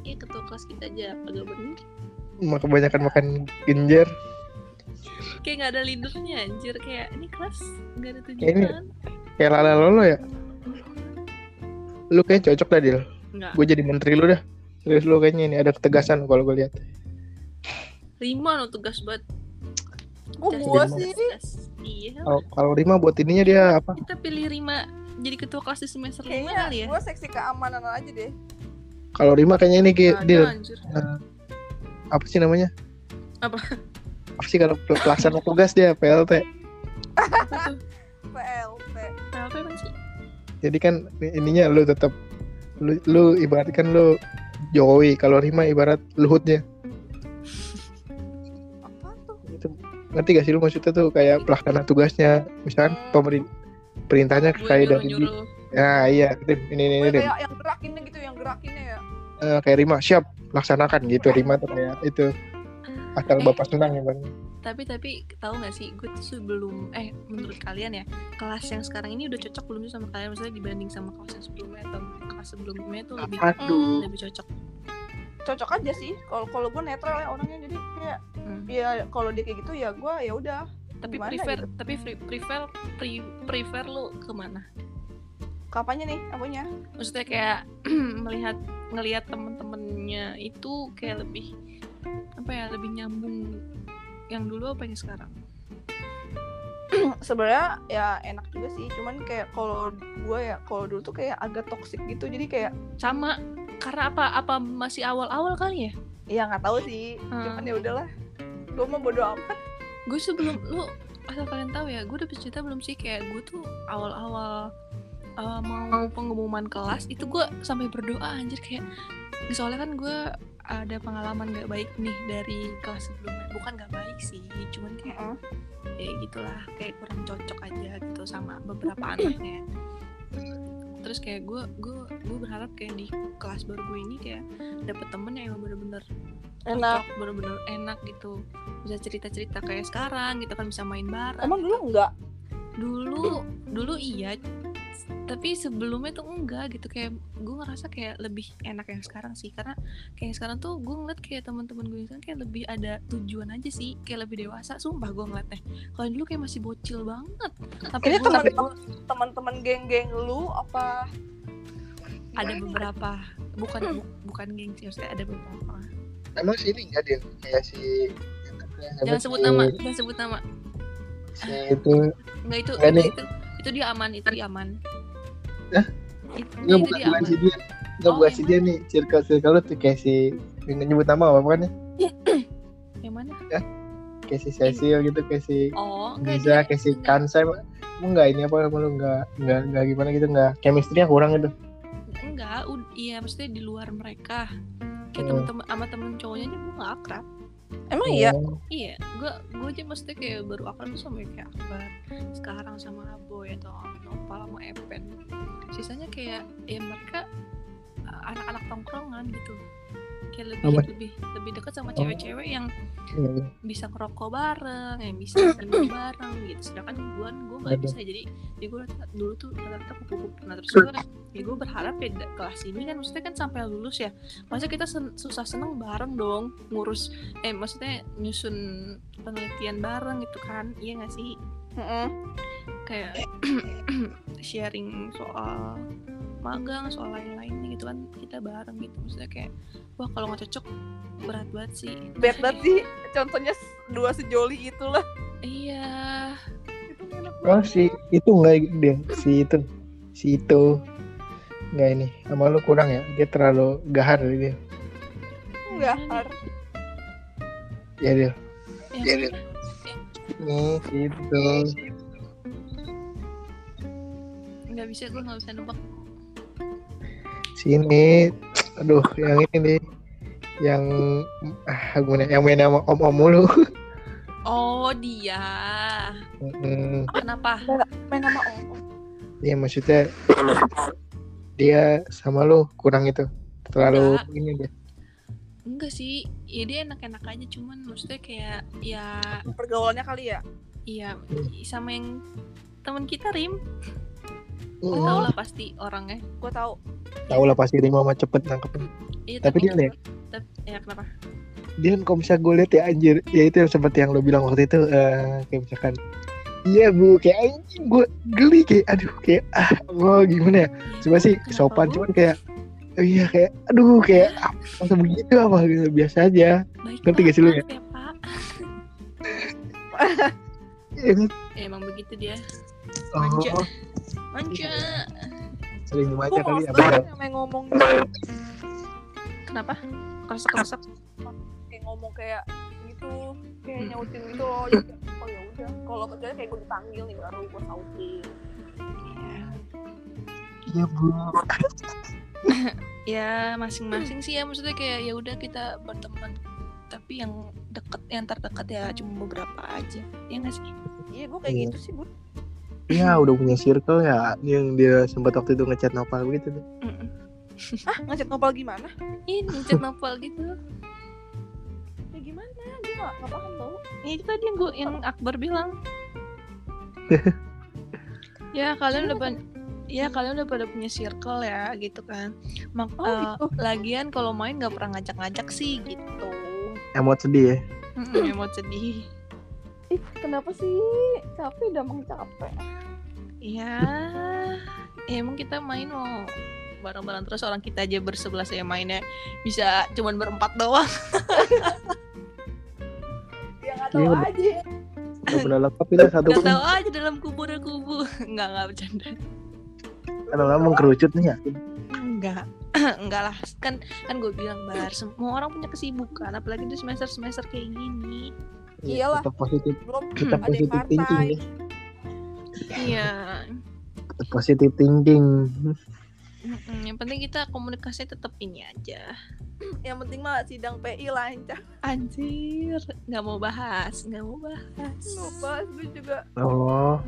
Ya ketua kelas kita aja. Agak bener? Mak- kebanyakan makan genjer kayak nggak ada leadernya anjir. Kayak ini kelas nggak ada Kayak ini- tujuan kayak lala lolo ya? Lu kayak cocok dah Dil. Gue jadi menteri lu dah. Serius lu kayaknya ini ada ketegasan kalau gue lihat. Rima no tugas buat kok gua jas- sih? Iya. Kalau kalau Rima buat ininya dia apa? Kita pilih Rima jadi ketua kelas di semester lima kali ya? gua seksi keamanan aja deh. Kalau Rima kayaknya ini kayak Dil. Anjir. eh, apa sih namanya? Apa? apa sih kalau pel- pelaksana tugas dia PLT Apa jadi kan ininya lu tetap lu, lu ibaratkan lu Jokowi kalau Rima ibarat Luhutnya. Apa tuh? Itu ngerti gak sih lu maksudnya tuh kayak pelaksana tugasnya? Misalkan pemerintah perintahnya kayak dari nyuruh. ya iya ini ini, ini kayak yang gerakinnya gitu yang gerakinnya ya? Eh, kayak Rima siap laksanakan gitu. Rima tuh kayak itu. Asal Eh. bapak senang ya bang tapi tapi tahu nggak sih gue tuh sebelum eh menurut kalian ya kelas yang sekarang ini udah cocok belum sih sama kalian? Misalnya dibanding sama kelas yang sebelumnya atau kelas sebelumnya tuh lebih aduh lebih cocok? Cocok aja sih kalau kalau gue netral ya orangnya jadi kayak Hmm. ya kalau dia kayak gitu ya gue ya udah tapi Gimana prefer gitu? tapi free- prefer pre- prefer lu ke mana? Kapannya nih apanya maksudnya kayak melihat ngelihat temen-temennya itu kayak lebih apa ya lebih nyambung yang dulu apa yang sekarang? Sebenarnya ya enak juga sih. Cuman kayak kalau gue ya kalau dulu tuh kayak agak toxic gitu. Jadi kayak sama karena apa? Apa masih awal-awal kali ya? Ya nggak tahu sih. Hmm. cuman ya udahlah. Gue mau bodo amat. Gue sebelum lu asal kalian tahu ya gue udah cerita belum sih? Kayak gue tuh awal-awal uh, mau pengumuman kelas itu gue sampai berdoa anjir. Kayak soalnya kan gue ada pengalaman gak baik nih dari kelas sebelumnya? Bukan gak baik sih cuman kayak Heeh. ya gitulah kayak kurang cocok aja gitu sama beberapa anaknya. Terus kayak gue gue gue berharap kayak di kelas baru gue ini kayak dapet temen yang bener-bener enak. bener-bener enak gitu. Bisa cerita-cerita kayak sekarang gitu kan bisa main bareng emang dulu enggak dulu dulu iya tapi sebelumnya tuh enggak gitu. Kayak gue ngerasa kayak lebih enak yang sekarang sih. Karena kayak sekarang tuh gue ngeliat kayak teman-teman gue sekarang kayak lebih ada tujuan aja sih. Kayak lebih dewasa. Sumpah gue ngeliatnya. Kalau dulu kayak masih bocil banget. Ini gua- teman-teman geng-geng lu apa ada Gimana? beberapa. Bukan bu- bukan geng sih. Maksudnya ada beberapa. Emang sini nggak dia kayak si jangan sebut nama jangan sebut nama. si itu. Enggak itu Nggak itu. Itu dia aman itu dia aman. Hah? itu, nggak itu bukan dia bukan si dia. Nggak Oh, bukan si dia nih circle circle lu tuh kayak si nggak nyebut nama apa bukan ya yang mana? Kayak si Cecil gitu kayak si oh Giza kayak si. Kansai emang nggak ini apa nama lu nggak nggak nggak gimana gitu nggak chemistry-nya kurang gitu? Enggak iya maksudnya di luar mereka. Kayak Hmm. temen-temen sama temen cowoknya aja gue gak akrab emang iya. Oh, iya gue gue aja maksudnya kayak baru akrab tuh sama kayak Akbar sekarang sama Aboy atau Nopal sama Epen sisanya kayak ya mereka uh, anak-anak tongkrongan gitu kayak lebih Sama- lebih lebih dekat sama Oh. cewek-cewek yang iya, iya. bisa ngerokok bareng, yang bisa minum bareng gitu. Sedangkan gue gue nggak bisa jadi, jadi gue dulu tuh rata-rata kupu-kupu. Nah terus gue ya gue berharap ya kelas ini kan maksudnya kan sampai lulus ya, masa kita sen- susah seneng bareng dong ngurus, eh maksudnya nyusun penelitian bareng gitu kan, iya nggak sih? Heeh. Kayak sharing soal magang soal lain-lainnya gitu kan kita bareng gitu. Maksudnya kayak wah kalau nggak cocok berat banget sih. Bad banget sih. Contohnya dua sejoli itulah. Iya. Itu enak oh si itu nggak dia si itu si itu nggak ini sama lu kurang ya? Dia terlalu gahar dia. Enggak har ya dia Iya, mana? nih si itu. Nggak bisa gue nggak bisa nebak sini. Aduh yang ini nih. Yang ah gimana yang main sama om om mulu. Oh dia. Hmm, kenapa? Main sama om om Iya maksudnya dia sama lu kurang itu. Terlalu Enggak. ini dia. Enggak sih. Ya dia enak-enak aja cuman maksudnya kayak ya pergaulannya kali ya? Iya Hmm. sama yang teman kita Rim. Oh. tau lah pasti orangnya. Gue tahu tahu lah pasti Rima mah cepet nangkep. Iya, Tapi dia lihat. tapi, ya kenapa? Dia kan kalau misalnya gue liat ya anjir ya itu yang seperti yang lo bilang waktu itu eh, kayak misalkan iya bu kayak anjing gue geli kayak aduh kayak ah gue gimana ya? Coba sih Kenapa, sopan cuman kayak oh iya kayak aduh kayak ah, masa begitu apa gitu biasa aja. Baik Ngerti gak sih lu ya? ya pak. Ya kan? emang begitu dia. Oh, Manja. manja sering baca kali sama yang ngomong kenapa? Keresek keresek kayak ngomong kayak gitu kayak nyautin gitu loh jadi oh ya udah. Kalau kecuali kayak gue dipanggil nih baru gue sautin. Iya bu. Ya masing-masing sih ya. Maksudnya kayak ya udah kita berteman. Tapi yang deket yang terdekat ya cuma beberapa aja. Ya nggak sih? Iya gue kayak Iya. gitu sih gue ya udah punya circle ya yang dia sempat waktu itu ngechat Nopal gitu tuh. Mm-mm. ah ngechat nopal gimana? Ini chat novel gitu. Ya gimana? Gue gak, gak paham tau. Ya itu tadi yang gue yang Akbar bilang. Ya kalian udah ban- ya kalian udah pada punya circle ya gitu kan. Mak Oh, eh, gitu. lagian kalau main nggak pernah ngajak-ngajak sih gitu. Emot sedih ya. Mm-mm, emot sedih ih kenapa sih? Capek udah mau capek. Ya ya emang kita main mau bareng-bareng. Terus orang kita aja bersebelah saya mainnya. Bisa cuman berempat doang. Ya nggak tahu Iya, aja. Gak pernah lengkap itu satu Gak tahu aja dalam kubu ada kubu Enggak, enggak bercanda kadang-kadang mengkerucut nih ya Enggak Enggak lah. Kan kan gue bilang Bar Semua orang punya kesibukan. Apalagi di semester-semester kayak gini Iyalah. tetap positif. Belum tetap ada positif thinking partai ya. Iya. Tetap positif thinking. Mm-mm, Yang penting kita komunikasinya tetap ini aja. Yang penting mah sidang PI lancar Anjir Nggak mau bahas Nggak mau bahas. Lupa gue juga. Oh.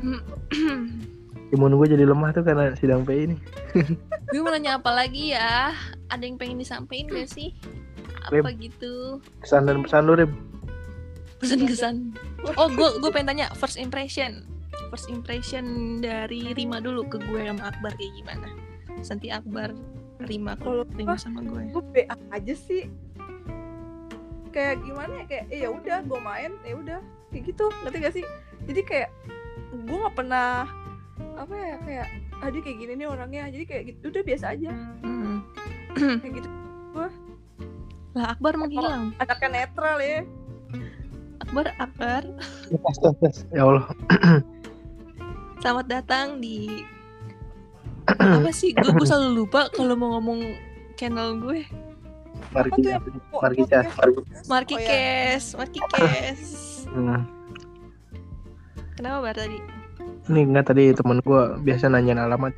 Imun gue jadi lemah tuh karena sidang PI ini Gue mau nanya apa lagi ya? Ada yang pengen disampaikan gak sih? Apa gitu? Kesan dan pesan lu Rim Pesan-kesan Oh gue gue pengen tanya First impression. First impression dari Rima dulu ke gue sama Akbar kayak gimana? Nanti Akbar Rima Kalau Rima sama gue. gue BA aja sih. Kayak gimana ya kayak eh, ya udah gue main ya udah. Kayak gitu ngerti gak sih? Jadi kayak gue nggak pernah apa ya kayak ah dia kayak gini nih orangnya. Jadi kayak gitu udah biasa aja. Hmm. kayak gitu Lah Akbar menghilang. Anaknya netral ya Akbar Akbar ya Allah. Selamat datang di Apa sih? Gue, gue selalu lupa kalau mau ngomong channel gue? Marki. Kes Marki Kes Hmm. Kenapa Bar tadi? ini enggak tadi temen gue biasa nanyain alamat.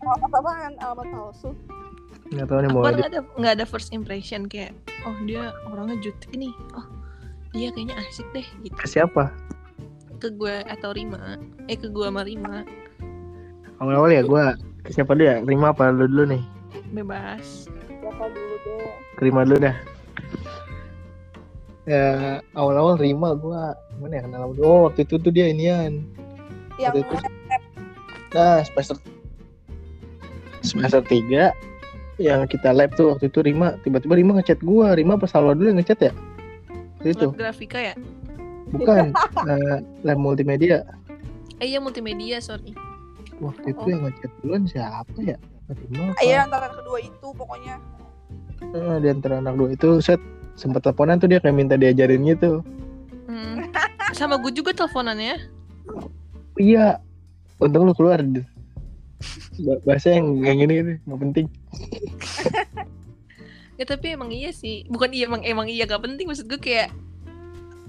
Apa apaan? Alamat palsu? Nggak tahu nih mau Akbar aja nggak ada nggak ada first impression kayak oh dia orangnya jutek nih. Oh dia kayaknya asik deh gitu. Ke siapa? Ke gue atau Rima. Eh ke gue sama Rima. Awal-awal ya gue ke siapa dulu ya? Rima apa lu dulu nih? Bebas. Siapa dulu deh? Rima dulu dah. Ya awal-awal Rima gue gimana ya kenal sama dia? oh waktu itu tuh dia inian. Yang Waktu itu nah semester semester tiga yang kita lab tuh waktu itu Rima tiba-tiba Rima ngechat gua. Rima pas Salwa dulu yang ngechat ya itu. Lab grafika ya? Bukan eh, lab multimedia. Eh iya multimedia sorry. Waktu itu Oh. yang ngechat duluan siapa ya? Iya antara kedua itu pokoknya. Eh, di antara anak dua itu set sempat teleponan tuh dia kayak minta diajarin gitu. Hmm. sama gue juga teleponannya. Iya. Untung lu keluar Ba- bahasa yang yang ini ini nggak penting ya tapi emang iya sih. Bukan iya emang emang iya gak penting. Maksud gue kayak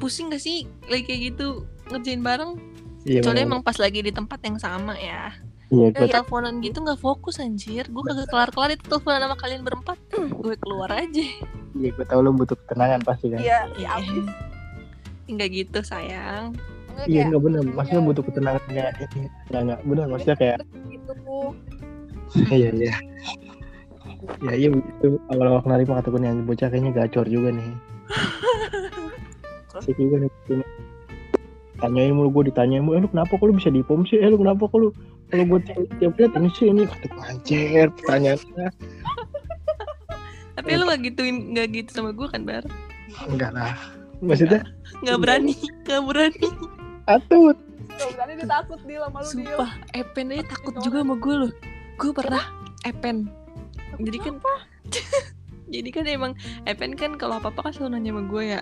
pusing gak sih? Lagi kayak gitu ngerjain bareng? Iya soalnya memang. emang pas lagi di tempat yang sama ya. Iya Gue teleponan gitu nggak fokus anjir. Gue kagak kelar-kelar itu teleponan sama kalian berempat. Gue keluar aja. Iya gua tahu lu butuh ketenangan pasti kan? Iya Iya. ya abis. Enggak gitu sayang. Enggak, iya kayak nggak benar maksudnya Iya. butuh ketenangan kayak ini. Nggak nggak benar maksudnya kayak gitu. Iya iya. Ya iya itu awal-awal kenal mah kata gue nih anjing bocah kayaknya gacor juga nih. Asik juga nih. Tanyain mulu gue ditanyain mulu, eh lu kenapa kok lu bisa dipom sih? Eh lu kenapa kok lu kalau gue tiap, tiap lihat ini sih ini kata gue anjir pertanyaannya Tapi lu gak gituin gak gitu sama gue kan bar? enggak lah maksudnya Gak berani, gak berani. atut Tuh, berarti dia takut dia sama lu dia Sumpah, Epen aja takut juga sama gue loh. Gue pernah Epen. Jadi kan Jadi kan emang Epen kan kalau apa-apa kan selalu nanya sama gue ya.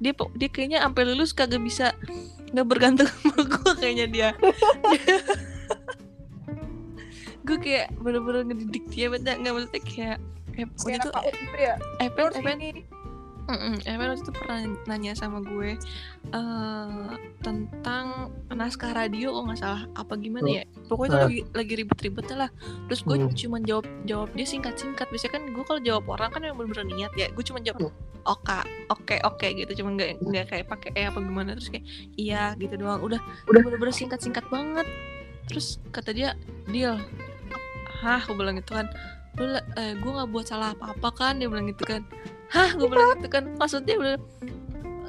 Dia dia kayaknya sampai lulus kagak bisa nggak bergantung sama gue kayaknya dia. gue kayak bener-bener ngedidik dia bener nggak maksudnya kayak waktu Kayak itu anak KU Mm-mm, Emel waktu itu pernah nanya sama gue eh tentang naskah radio kok nggak salah. Apa gimana Oh. ya pokoknya itu Ah. lagi lagi ribet-ribetnya lah. Terus gue Hmm. cuma jawab jawab dia singkat-singkat. Biasanya kan gue kalau jawab orang kan yang bener-bener niat ya. Gue cuma jawab oke oke oke gitu. Cuma nggak nggak kayak pakai eh apa gimana. Terus kayak iya gitu doang. Udah udah bener-bener singkat-singkat banget. Terus kata dia deal. Hah? Gue bilang gitu kan. Lu eh, gue nggak buat salah apa-apa kan? Dia bilang gitu kan hah gue bilang gitu kan. Maksudnya bener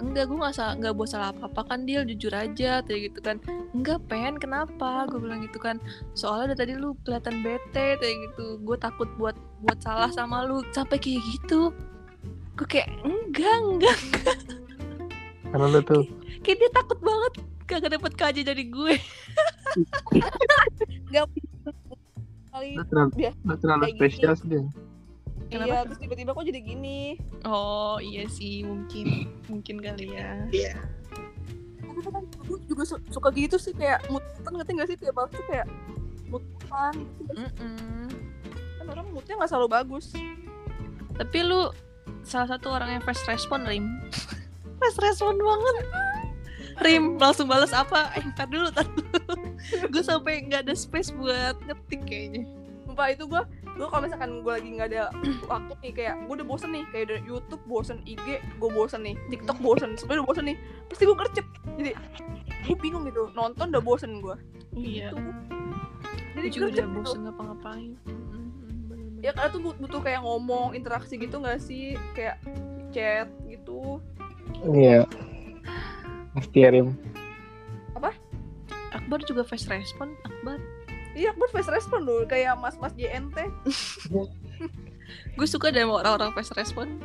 enggak gue nggak salah nggak buat salah apa-apa kan dia jujur aja kayak gitu kan. Enggak pen kenapa? Gue bilang gitu kan. Soalnya dari tadi lu kelihatan bete kayak gitu. Gue takut buat buat salah sama lu. Sampai kayak gitu. Gue kayak enggak enggak karena lu tuh kayak dia takut banget kagak dapet KJ dari gue. Kali lu terlalu, terlalu kayak spesial sih Kenapa? iya terus tiba-tiba kok jadi gini oh iya sih mungkin mungkin kali ya tapi kan gue juga su- suka gitu sih kayak mutan ngerti gak sih kayak bagus tuh kayak mutan gitu. Mm-mm. kan orang moodnya nggak selalu bagus Tapi lu salah satu orang yang fast respon, Rim. fast respon banget. Rim langsung balas apa? Eh, ntar dulu, ntar dulu. gue sampai nggak ada space buat ngetik kayaknya. Sumpah itu gue gue kalau misalkan gue lagi nggak ada waktu nih kayak gue udah bosen nih kayak dari YouTube bosen IG gue bosen nih TikTok bosen sebenarnya udah bosen nih pasti gue gercep jadi gue bingung gitu nonton udah bosen gue Iya. Gitu. Gue jadi juga gercep udah gitu. bosen ngapa-ngapain. Mm-mm, bener-bener. ya karena tuh but- butuh kayak ngomong interaksi gitu nggak sih kayak chat gitu iya pasti ya Rim Akbar juga fast respon. Akbar. Iya gue fast respon dulu kayak mas mas JNT Gue suka deh sama orang-orang fast respon.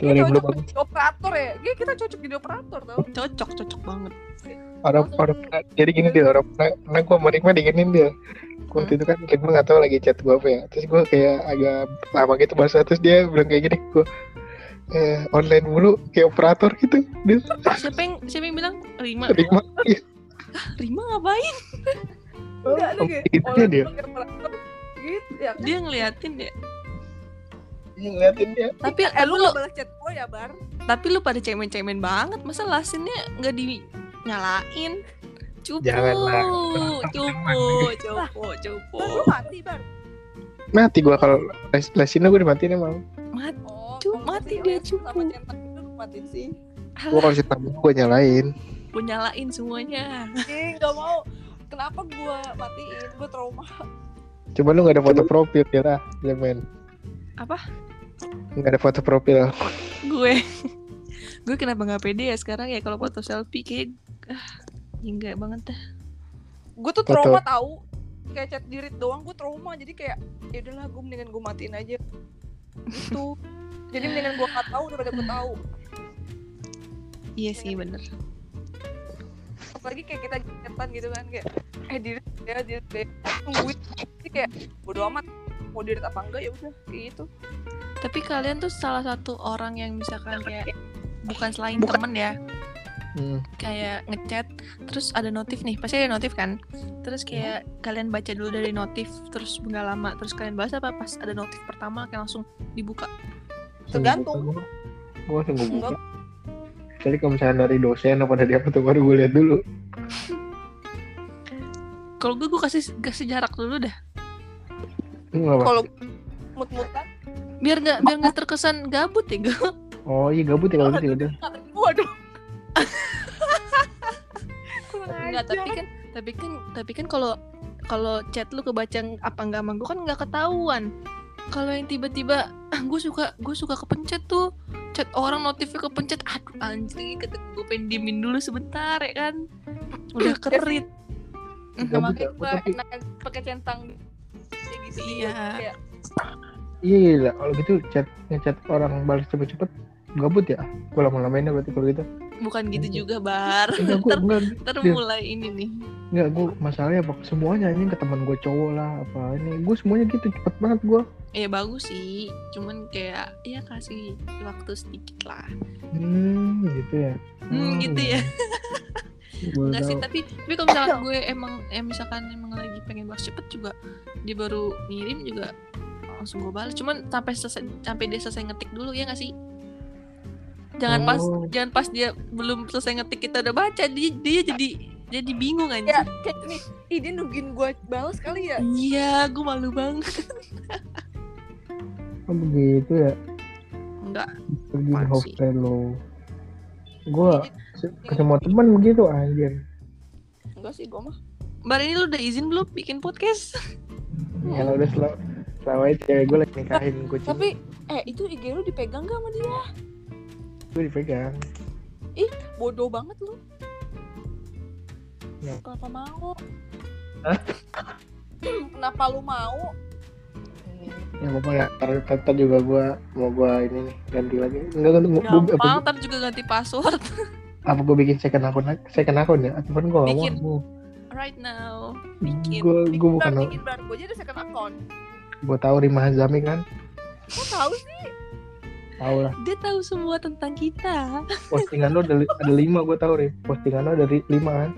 Lu cocok jadi operator ya. Kayak kita cocok jadi operator tau. Cocok, cocok banget. orang orang jadi gini dia orang karena gue sama Rikma diginin dia. Waktu itu kan Rikma nggak tahu lagi chat gue apa ya. Terus gue kayak agak lama gitu bahasa terus dia bilang kayak gini gue eh, online mulu kayak operator gitu. Dia Siapa yang siapa yang bilang? Rima? Rikma Rima ngapain? Enggak ada kayak gitu dia. gitu ya kan? Dia ngeliatin deh. Dia ngeliatin dia. Tapi eh lu lu balas chat gue ya bar? Tapi lu pada cemen-cemen banget. Masa lasinnya nggak dinyalain? Cupu Janganlah. cupu cupu cupu. Bar, lu mati bar? Mati gue kalau les lesin gue dimatiin emang. Mati oh Cup, kalau mati dia, cupu. sama centang itu lu matiin sih. Gue kalau cerita gue nyalain. Gue nyalain semuanya. Ih, gak mau kenapa gue matiin? Gue trauma. Coba lu gak ada foto profil ya lah, Lemen. Apa? Gak ada foto profil. gue. Gue kenapa nggak pede ya sekarang ya? Kalau foto selfie kayak ah enggak banget dah. Gue tuh Foto. trauma tahu kayak chat dirit doang gue trauma. Jadi kayak ya udahlah gue mendingan gue matiin aja. Gitu. Jadi mendingan gue nggak tahu daripada gue tahu. Iya sih bener apalagi kayak kita chatan gitu kan kayak eh dirit ya dirit deh tungguin jadi kayak bodo amat mau dirit apa enggak ya udah kayak gitu tapi kalian tuh salah satu orang yang misalkan kayak bukan selain Bukan. temen ya Hmm. kayak ngechat terus ada notif nih pasti ada notif kan terus kayak kalian baca dulu dari notif terus nggak lama terus kalian bahas apa pas ada notif pertama kayak langsung dibuka Tergantung. Gue langsung buka. Jadi kalau misalnya dari dosen apa dari apa tuh baru gue lihat dulu. kalau gue gue kasih kasih jarak dulu dah. Kalau mut-mutan? Biar nggak biar nggak terkesan gabut ya gue Oh iya gabut ya kalau gitu ya udah. waduh. Enggak, tapi kan tapi kan tapi kan kalau kalau chat lu kebaca apa enggak sama gue kan nggak ketahuan. Kalau yang tiba-tiba ah, gue suka gue suka kepencet tuh chat orang notifnya kepencet. Aduh anjing kata gue pengen diemin dulu sebentar ya kan? Udah kerit. Ya, makanya gue enak pakai centang. Kayak gitu Iya. kayak Iya. Gila, kalau gitu chat ngechat orang balas cepet-cepet. Gabut ya. Gue lama-lamainnya berarti kalau gitu. Bukan gitu Enggak. juga bar Enggak enggak ntar Iya. mulai ini nih enggak gue masalahnya apa semuanya anjing ke teman gue cowok lah apa ini gue semuanya gitu cepet banget gue. ya bagus sih cuman kayak ya kasih waktu sedikit lah Hmm gitu ya. Hmm, gitu ya. Gue Enggak sih tapi tapi kalau misalkan gue emang ya misalkan emang lagi pengen balas cepet juga dia baru ngirim juga langsung gue balas cuman sampai selesai sampai dia selesai ngetik dulu ya nggak sih jangan pas Oh. jangan pas dia belum selesai ngetik kita udah baca dia dia jadi jadi bingung ya aja kayak gini ih dia nungguin gue balas kali ya iya gue malu banget Oh, begitu ya. enggak Pergi Apaan host sih? lo. Gue ke semua teman begitu anjir. enggak sih gue mah Bar ini lu udah izin belum bikin podcast? Ya udah selalu selalu aja cewek gue lagi nikahin kucing. tapi eh itu IG lu dipegang gak sama dia gue dipegang. bodoh banget lu Ya. kenapa mau Hah? kenapa lu mau Ya apa ya, ntar, ntar juga gue mau gue ini nih ganti lagi. Enggak kan gue Gampang, ntar juga ganti password apa gue bikin second akun? Second akun ya? Ataupun gue nggak Bikin. mau. right now. Bikin. Gue gue bukan bikin bar gue aja ada second account gue tahu Rima Hazami kan. kok tahu sih Tahu lah. Dia tahu semua tentang kita. Postingan lo ada, li- ada lima gue tahu Rim. Postingan lo ada lima kan.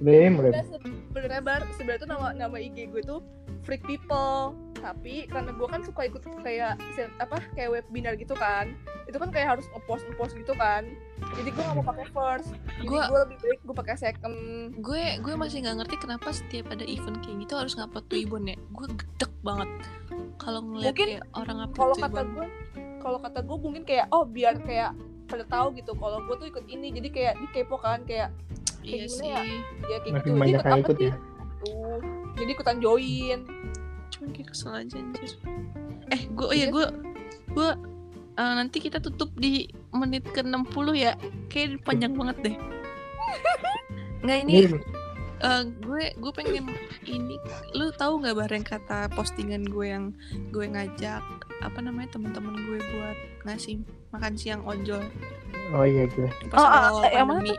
Rim, Rim. Udah sebenarnya bar sebenarnya tuh nama nama IG gue tuh freak people tapi karena gue kan suka ikut kayak apa kayak webinar gitu kan itu kan kayak harus ngepost ngepost gitu kan jadi gue gak mau pakai first jadi Gua- gue lebih baik gue pakai second Gue gue masih nggak ngerti kenapa setiap ada event kayak gitu harus ngupload Twibbon ya. Gue gedek banget kalau ngeliat Mungkin kayak orang upload kalau kata gue kalau kata gue mungkin kayak oh biar kayak pada tahu gitu kalau gue tuh ikut ini jadi kayak di kepo kan kayak Iya gimana sih. ya? ya kayak Makin gitu banyak ikut apa ikut sih? ya. Tuh. jadi ikutan join Cuman kayak kesel aja anjir. Eh, gue oh iya Iya gue gue eh, nanti kita tutup di menit ke 60 ya. Kayak panjang banget deh. Nggak ini eh, gue gue pengen ini lu tahu nggak bareng kata postingan gue yang gue ngajak apa namanya teman-teman gue buat ngasih makan siang ojol Oh iya gitu. pas Oh, ah, awal eh, yang mana pandemi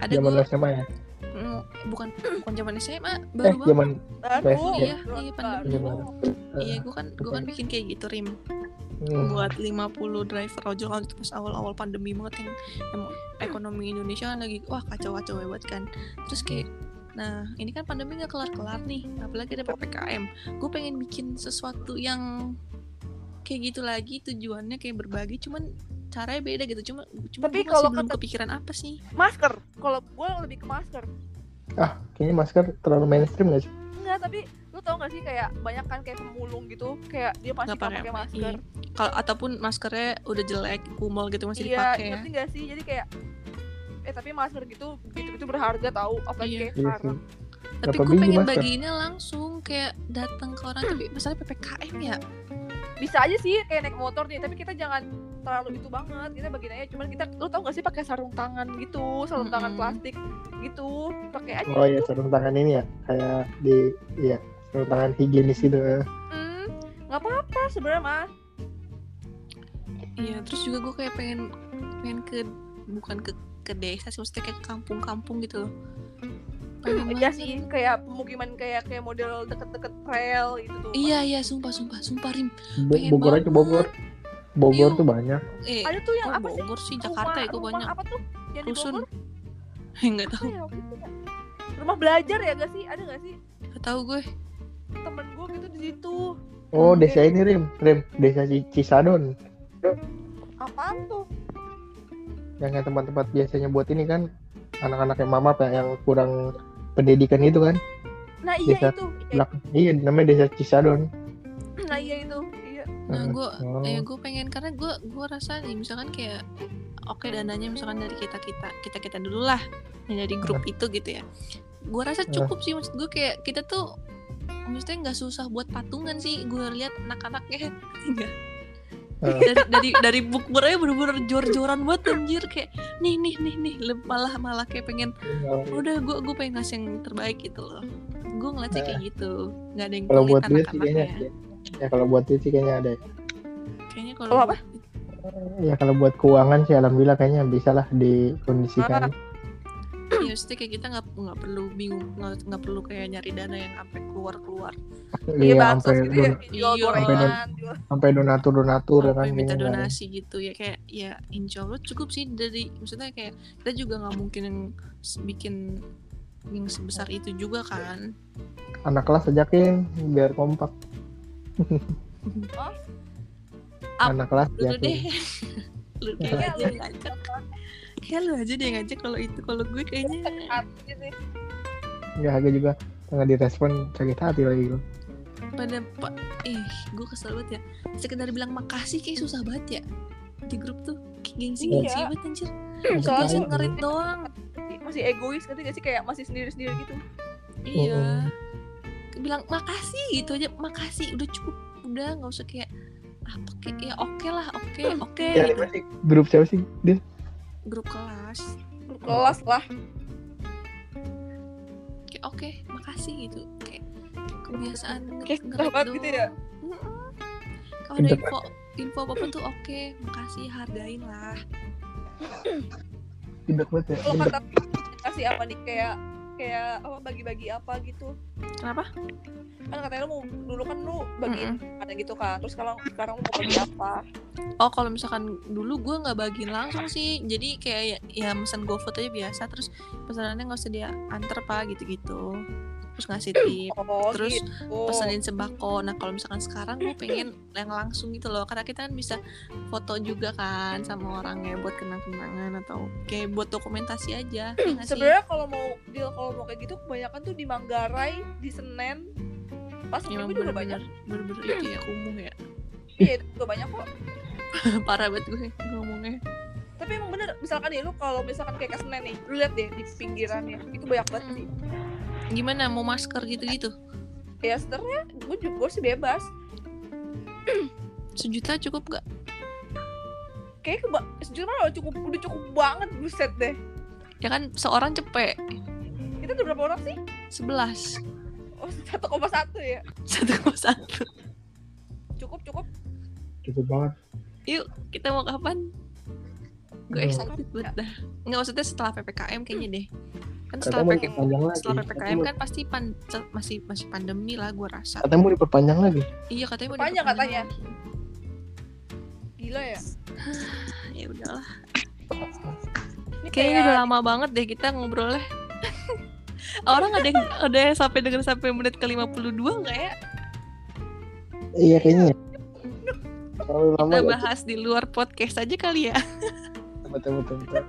ada gue SMA ya. Bukan bukan zaman SMA Eh, baru banget. zaman baru. Iya, iya, iya, pandemi. Iya, baru. iya gue kan gue kan bikin kayak gitu rim. Hmm, buat 50 driver ojol kan itu pas awal-awal pandemi banget yang, yang ekonomi Indonesia kan lagi wah kacau-kacau hebat kan. Terus kayak nah ini kan pandemi nggak kelar-kelar nih apalagi ada ppkm gue pengen bikin sesuatu yang kayak gitu lagi tujuannya kayak berbagi cuman caranya beda gitu. Cuma cuma Tapi kalau belum kata- kepikiran apa sih? Masker. Kalau gue lebih ke masker ah kayaknya masker terlalu mainstream gak sih? enggak tapi lu tau gak sih kayak banyak kan kayak pemulung gitu kayak dia nggak pakai- masker kalau ataupun maskernya udah jelek kumel gitu masih iya dipakai ya ngerti gak sih jadi kayak eh tapi masker gitu gitu gitu berharga tahu apalagi Iya. kayak Iya sekarang sih. tapi gue pengen masker? bagiinnya langsung kayak datang ke orang tapi misalnya ppkm ya bisa aja sih kayak naik motor nih tapi kita jangan terlalu itu banget kita bagiin aja cuman kita lu tau gak sih pakai sarung tangan gitu sarung tangan Mm-mm. plastik gitu pakai aja Oh iya gitu sarung tangan ini ya kayak di iya sarung tangan higienis itu. hmm, nggak apa-apa sebenarnya mah Iya, terus juga gue kayak pengen pengen ke bukan ke ke desa sih, maksudnya kayak ke kampung-kampung gitu loh. Iya banget. sih kayak pemukiman kayak kayak model deket-deket trail gitu tuh Iya iya, sumpah sumpah sumpah Rim. Bo- Bogor aja. Bogor. Bogor Iu. tuh banyak. Eh, ada tuh yang apa sih Bogor sih? Jakarta rumah, ya rumah banyak. apa tuh yang di Rusun. Bogor Enggak apa tahu, ya itu rumah belajar ya gak sih ada gak sih enggak tahu gue. temen gue gitu di situ Oh, Hmm, desa ini Rim, Rim, desa Ci- Cisadon. apaan tuh Yang kayak tempat-tempat biasanya buat ini kan anak-anak yang mama ya yang kurang pendidikan itu kan. nah iya Desa itu iya, Belak- iya, namanya desa Cisadon. nah iya itu iya Nah, gue Oh. ya gue pengen karena gue gue rasa nih misalkan kayak oke dananya misalkan dari kita kita kita kita dulu lah yang dari grup itu gitu ya gue rasa Eh. cukup sih maksud gue kayak kita tuh maksudnya nggak susah buat patungan sih gue lihat anak-anaknya enggak Eh. dari dari dari bukbernya bener-bener jor-joran banget anjir. Kayak nih nih nih nih. Malah malah kayak pengen udah gue gue pengen ngasih yang terbaik gitu loh. Gue ngeliat sih kayak gitu. Nggak ada yang kalau buat duit sih kayaknya ya kalau buat duit sih kayaknya ada kayaknya kalau Kalau apa? ya kalau buat keuangan sih alhamdulillah kayaknya bisa lah dikondisikan ya maksudnya kayak kita nggak nggak perlu bingung nggak nggak perlu kayak nyari dana yang sampai keluar keluar Iya iya sampai gitu ya, don- Iya. gorengan, jual sampai donatur donatur kan sampai minta kayaknya nggak ada. donasi gitu ya kayak ya insya Allah cukup sih dari maksudnya kayak kita juga nggak mungkin yang bikin yang sebesar itu juga kan. Anak kelas ajakin biar kompak. Up, anak kelas lu ajakin. Deh lu kayak Kayaknya kayak lu aja deh ngajak kalau itu kalau gue kayaknya. Hati sih. nggak agak juga nggak direspon sakit hati lagi gue. Pada pak ih gue kesel banget ya. Sekedar bilang makasih kayak susah banget ya. Di grup tuh gengsi gengsi Iya. banget anjir. Soalnya Gengsi ngerit doang. Masih egois ngerti gak sih? Kayak masih sendiri-sendiri gitu. iya. Bilang makasih gitu aja. Makasih udah cukup. Udah nggak usah kayak apa kayak ya oke lah oke oke ya gitu. masih grup siapa sih? Dia grup kelas. Grup kelas lah. kayak oke makasih gitu. Kayak kebiasaan Kayak sahabat gitu ya. Kalau ada info info apa pun tuh oke makasih hargain lah. Tidak banget ya kata kasih apa nih? Kayak kayak apa bagi-bagi apa gitu. kenapa Kan katanya lu mau dulu kan lu bagiin ada gitu kan. Terus kalau sekarang lu mau bagi apa? Oh kalau misalkan dulu gue nggak bagiin langsung sih, jadi kayak ya, ya mesen GoFood aja biasa, terus pesanannya nggak usah dia anter pak gitu-gitu, terus ngasih tip, Oh, terus gitu. pesenin sembako. Nah kalau misalkan sekarang gue pengen yang langsung gitu loh, karena kita kan bisa foto juga kan sama orangnya buat kenang-kenangan atau kayak buat dokumentasi aja. ya? Sebenarnya kalau mau deal kalau mau kayak gitu kebanyakan tuh di Manggarai, di Senen, pas Ya, minggu juga banyak. bener-bener itu ya kumuh ya, Iya, itu juga banyak kok. parah banget gue ngomongnya. Tapi emang bener, misalkan nih lu kalau misalkan kayak ke Senen nih, lu lihat deh di pinggirannya, itu banyak banget sih. Gimana mau masker gitu-gitu? Ya sebenarnya gue juga sih bebas. Sejuta cukup gak? Kayak keba sejujurnya udah cukup udah cukup banget buset deh. Ya kan seorang cepet, Kita udah berapa orang sih? 11 Oh, 1,1 ya. satu koma satu Cukup cukup. cukup banget yuk kita mau kapan gue Hmm. excited banget dah. Nggak maksudnya setelah ppkm kayaknya deh. Kan setelah lagi. setelah ppkm kan pasti pan, masih masih pandemi lah gue rasa. Katanya mau diperpanjang lagi. Iya katanya mau Panjang diperpanjang katanya. Gila ya. ya udahlah. Ini kayaknya kayak udah lama banget deh kita ngobrolnya. Orang ada yang ada yang sampai denger sampai menit ke 52 nggak ya? Iya kayaknya. Terlalu lama kita bahas di luar podcast aja kali ya betul betul betul.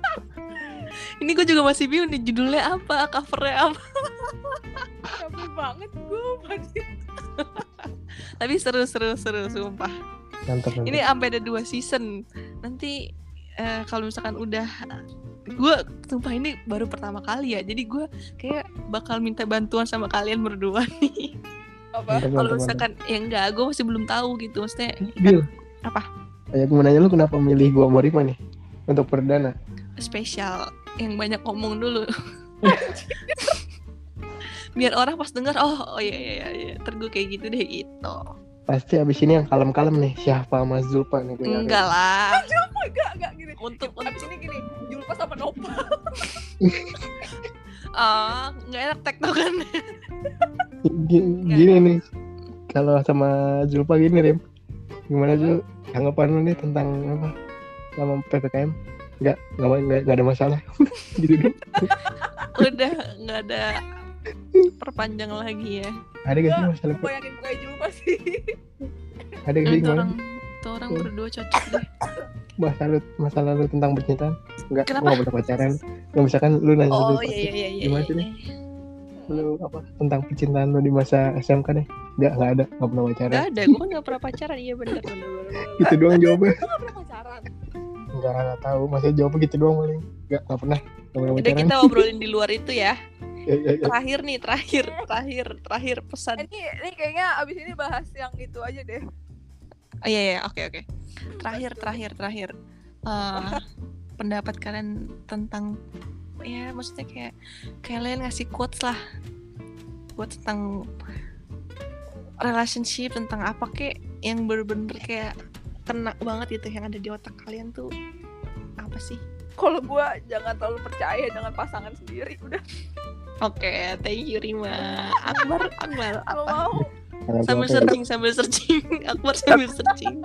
Ini gue juga masih bingung nih judulnya apa covernya apa? Capek banget gue pasti. tapi seru seru seru sumpah. Mantap mantap. Ini sampai ada dua season. Nanti eh, kalau misalkan udah gue sumpah ini baru pertama kali ya. Jadi gue kayak bakal minta bantuan sama kalian berdua nih. Apa? Kalau misalkan ya enggak gue masih belum tahu gitu. Maksudnya Bil. Apa? ya gue mau nanya lu kenapa milih gua sama Rima nih untuk perdana? Spesial. Yang banyak ngomong dulu. Biar orang pas denger oh oh iya iya iya, iya. Ntar gue kayak gitu deh gitu. Pasti abis ini yang kalem-kalem nih. Syafa sama Zulfa nih gue enggak lah. Oh, enggak, enggak gini. untuk Abis untuk. ini gini, Julpa sama Nopal. ah nggak enak tektokan. Gini, gini nih. Kalau sama Zulfa gini Rim. Gimana Zul? Tanggapan lu nih tentang apa sama PPKM nggak nggak nggak nggak ada masalah. Gitu dong udah nggak ada perpanjang lagi ya. Ada gak sih masalah? Gue yakin bukan Julpa sih. ada gak sih itu gimana orang itu orang berdua cocok deh. Masalah lu masalah lu tentang percintaan? Nggak nggak pernah pacaran. Nggak misalkan lu nanya oh Zulfa, iya iya iya iya, Gimana iya, sih, iya. lu apa tentang percintaan lu di masa SMK nih nggak nggak ada nggak pernah pacaran. Gak ada, gue kan gak pernah pacaran. Iya bener bener bener, bener. gitu doang jawabnya Gue gak pernah pacaran. Nggak nggak tahu maksudnya jawabnya gitu doang paling nggak nggak pernah Udah kita obrolin di luar itu ya. Ya, ya, ya. Terakhir nih, terakhir, terakhir, terakhir pesan. ini ini kayaknya abis ini bahas yang itu aja deh Oh iya iya, oke oke. Terakhir, terakhir, terakhir. Eh, pendapat kalian tentang ya maksudnya kayak kalian ngasih quotes lah buat tentang relationship tentang apa kek yang bener-bener kayak kena banget gitu yang ada di otak kalian tuh apa sih? kalau gua jangan terlalu percaya dengan pasangan sendiri udah Oke, thank you Rima. Akbar, Akbar, apa? mau Sambil searching, sambil searching. Akbar sambil searching.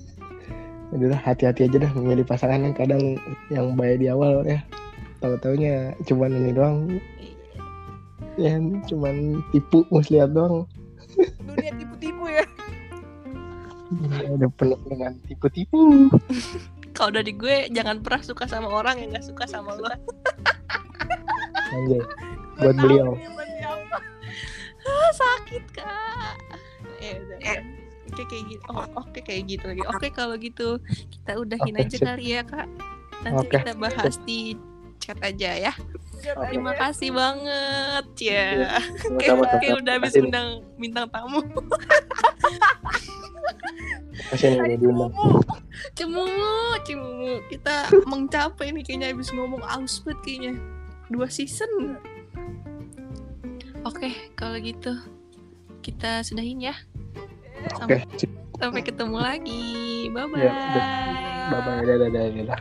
Udah hati-hati aja dah memilih pasangan yang kadang yang baik di awal ya. Tahu-taunya cuman ini doang, ya cuman tipu muslihat doang. dunia tipu-tipu ya Udah penuh dengan tipu-tipu. Kalau dari gue jangan pernah suka sama orang yang gak suka sama lo. Anjay. Buat beliau. Ah, sakit kak. Ya udah. udah. Oke kayak gitu. Oh, oke kayak gitu lagi. Oke kalau gitu kita udahin Oke, aja sip. kali ya kak. Nanti Oke, kita bahas di chat aja ya. Terima ya. kasih banget ya. Sama-sama, Kayak, sama-sama. udah habis undang bintang tamu. Makasih nih udah diundang. Cemumu, cemumu. Kita mencapai nih kayaknya habis ngomong aus banget kayaknya. Dua season. Oke, kalau gitu kita sudahin ya. Oke, Sampai, sampai ketemu lagi. Bye bye. Ya, udah. bye bye dadah dadah dadah.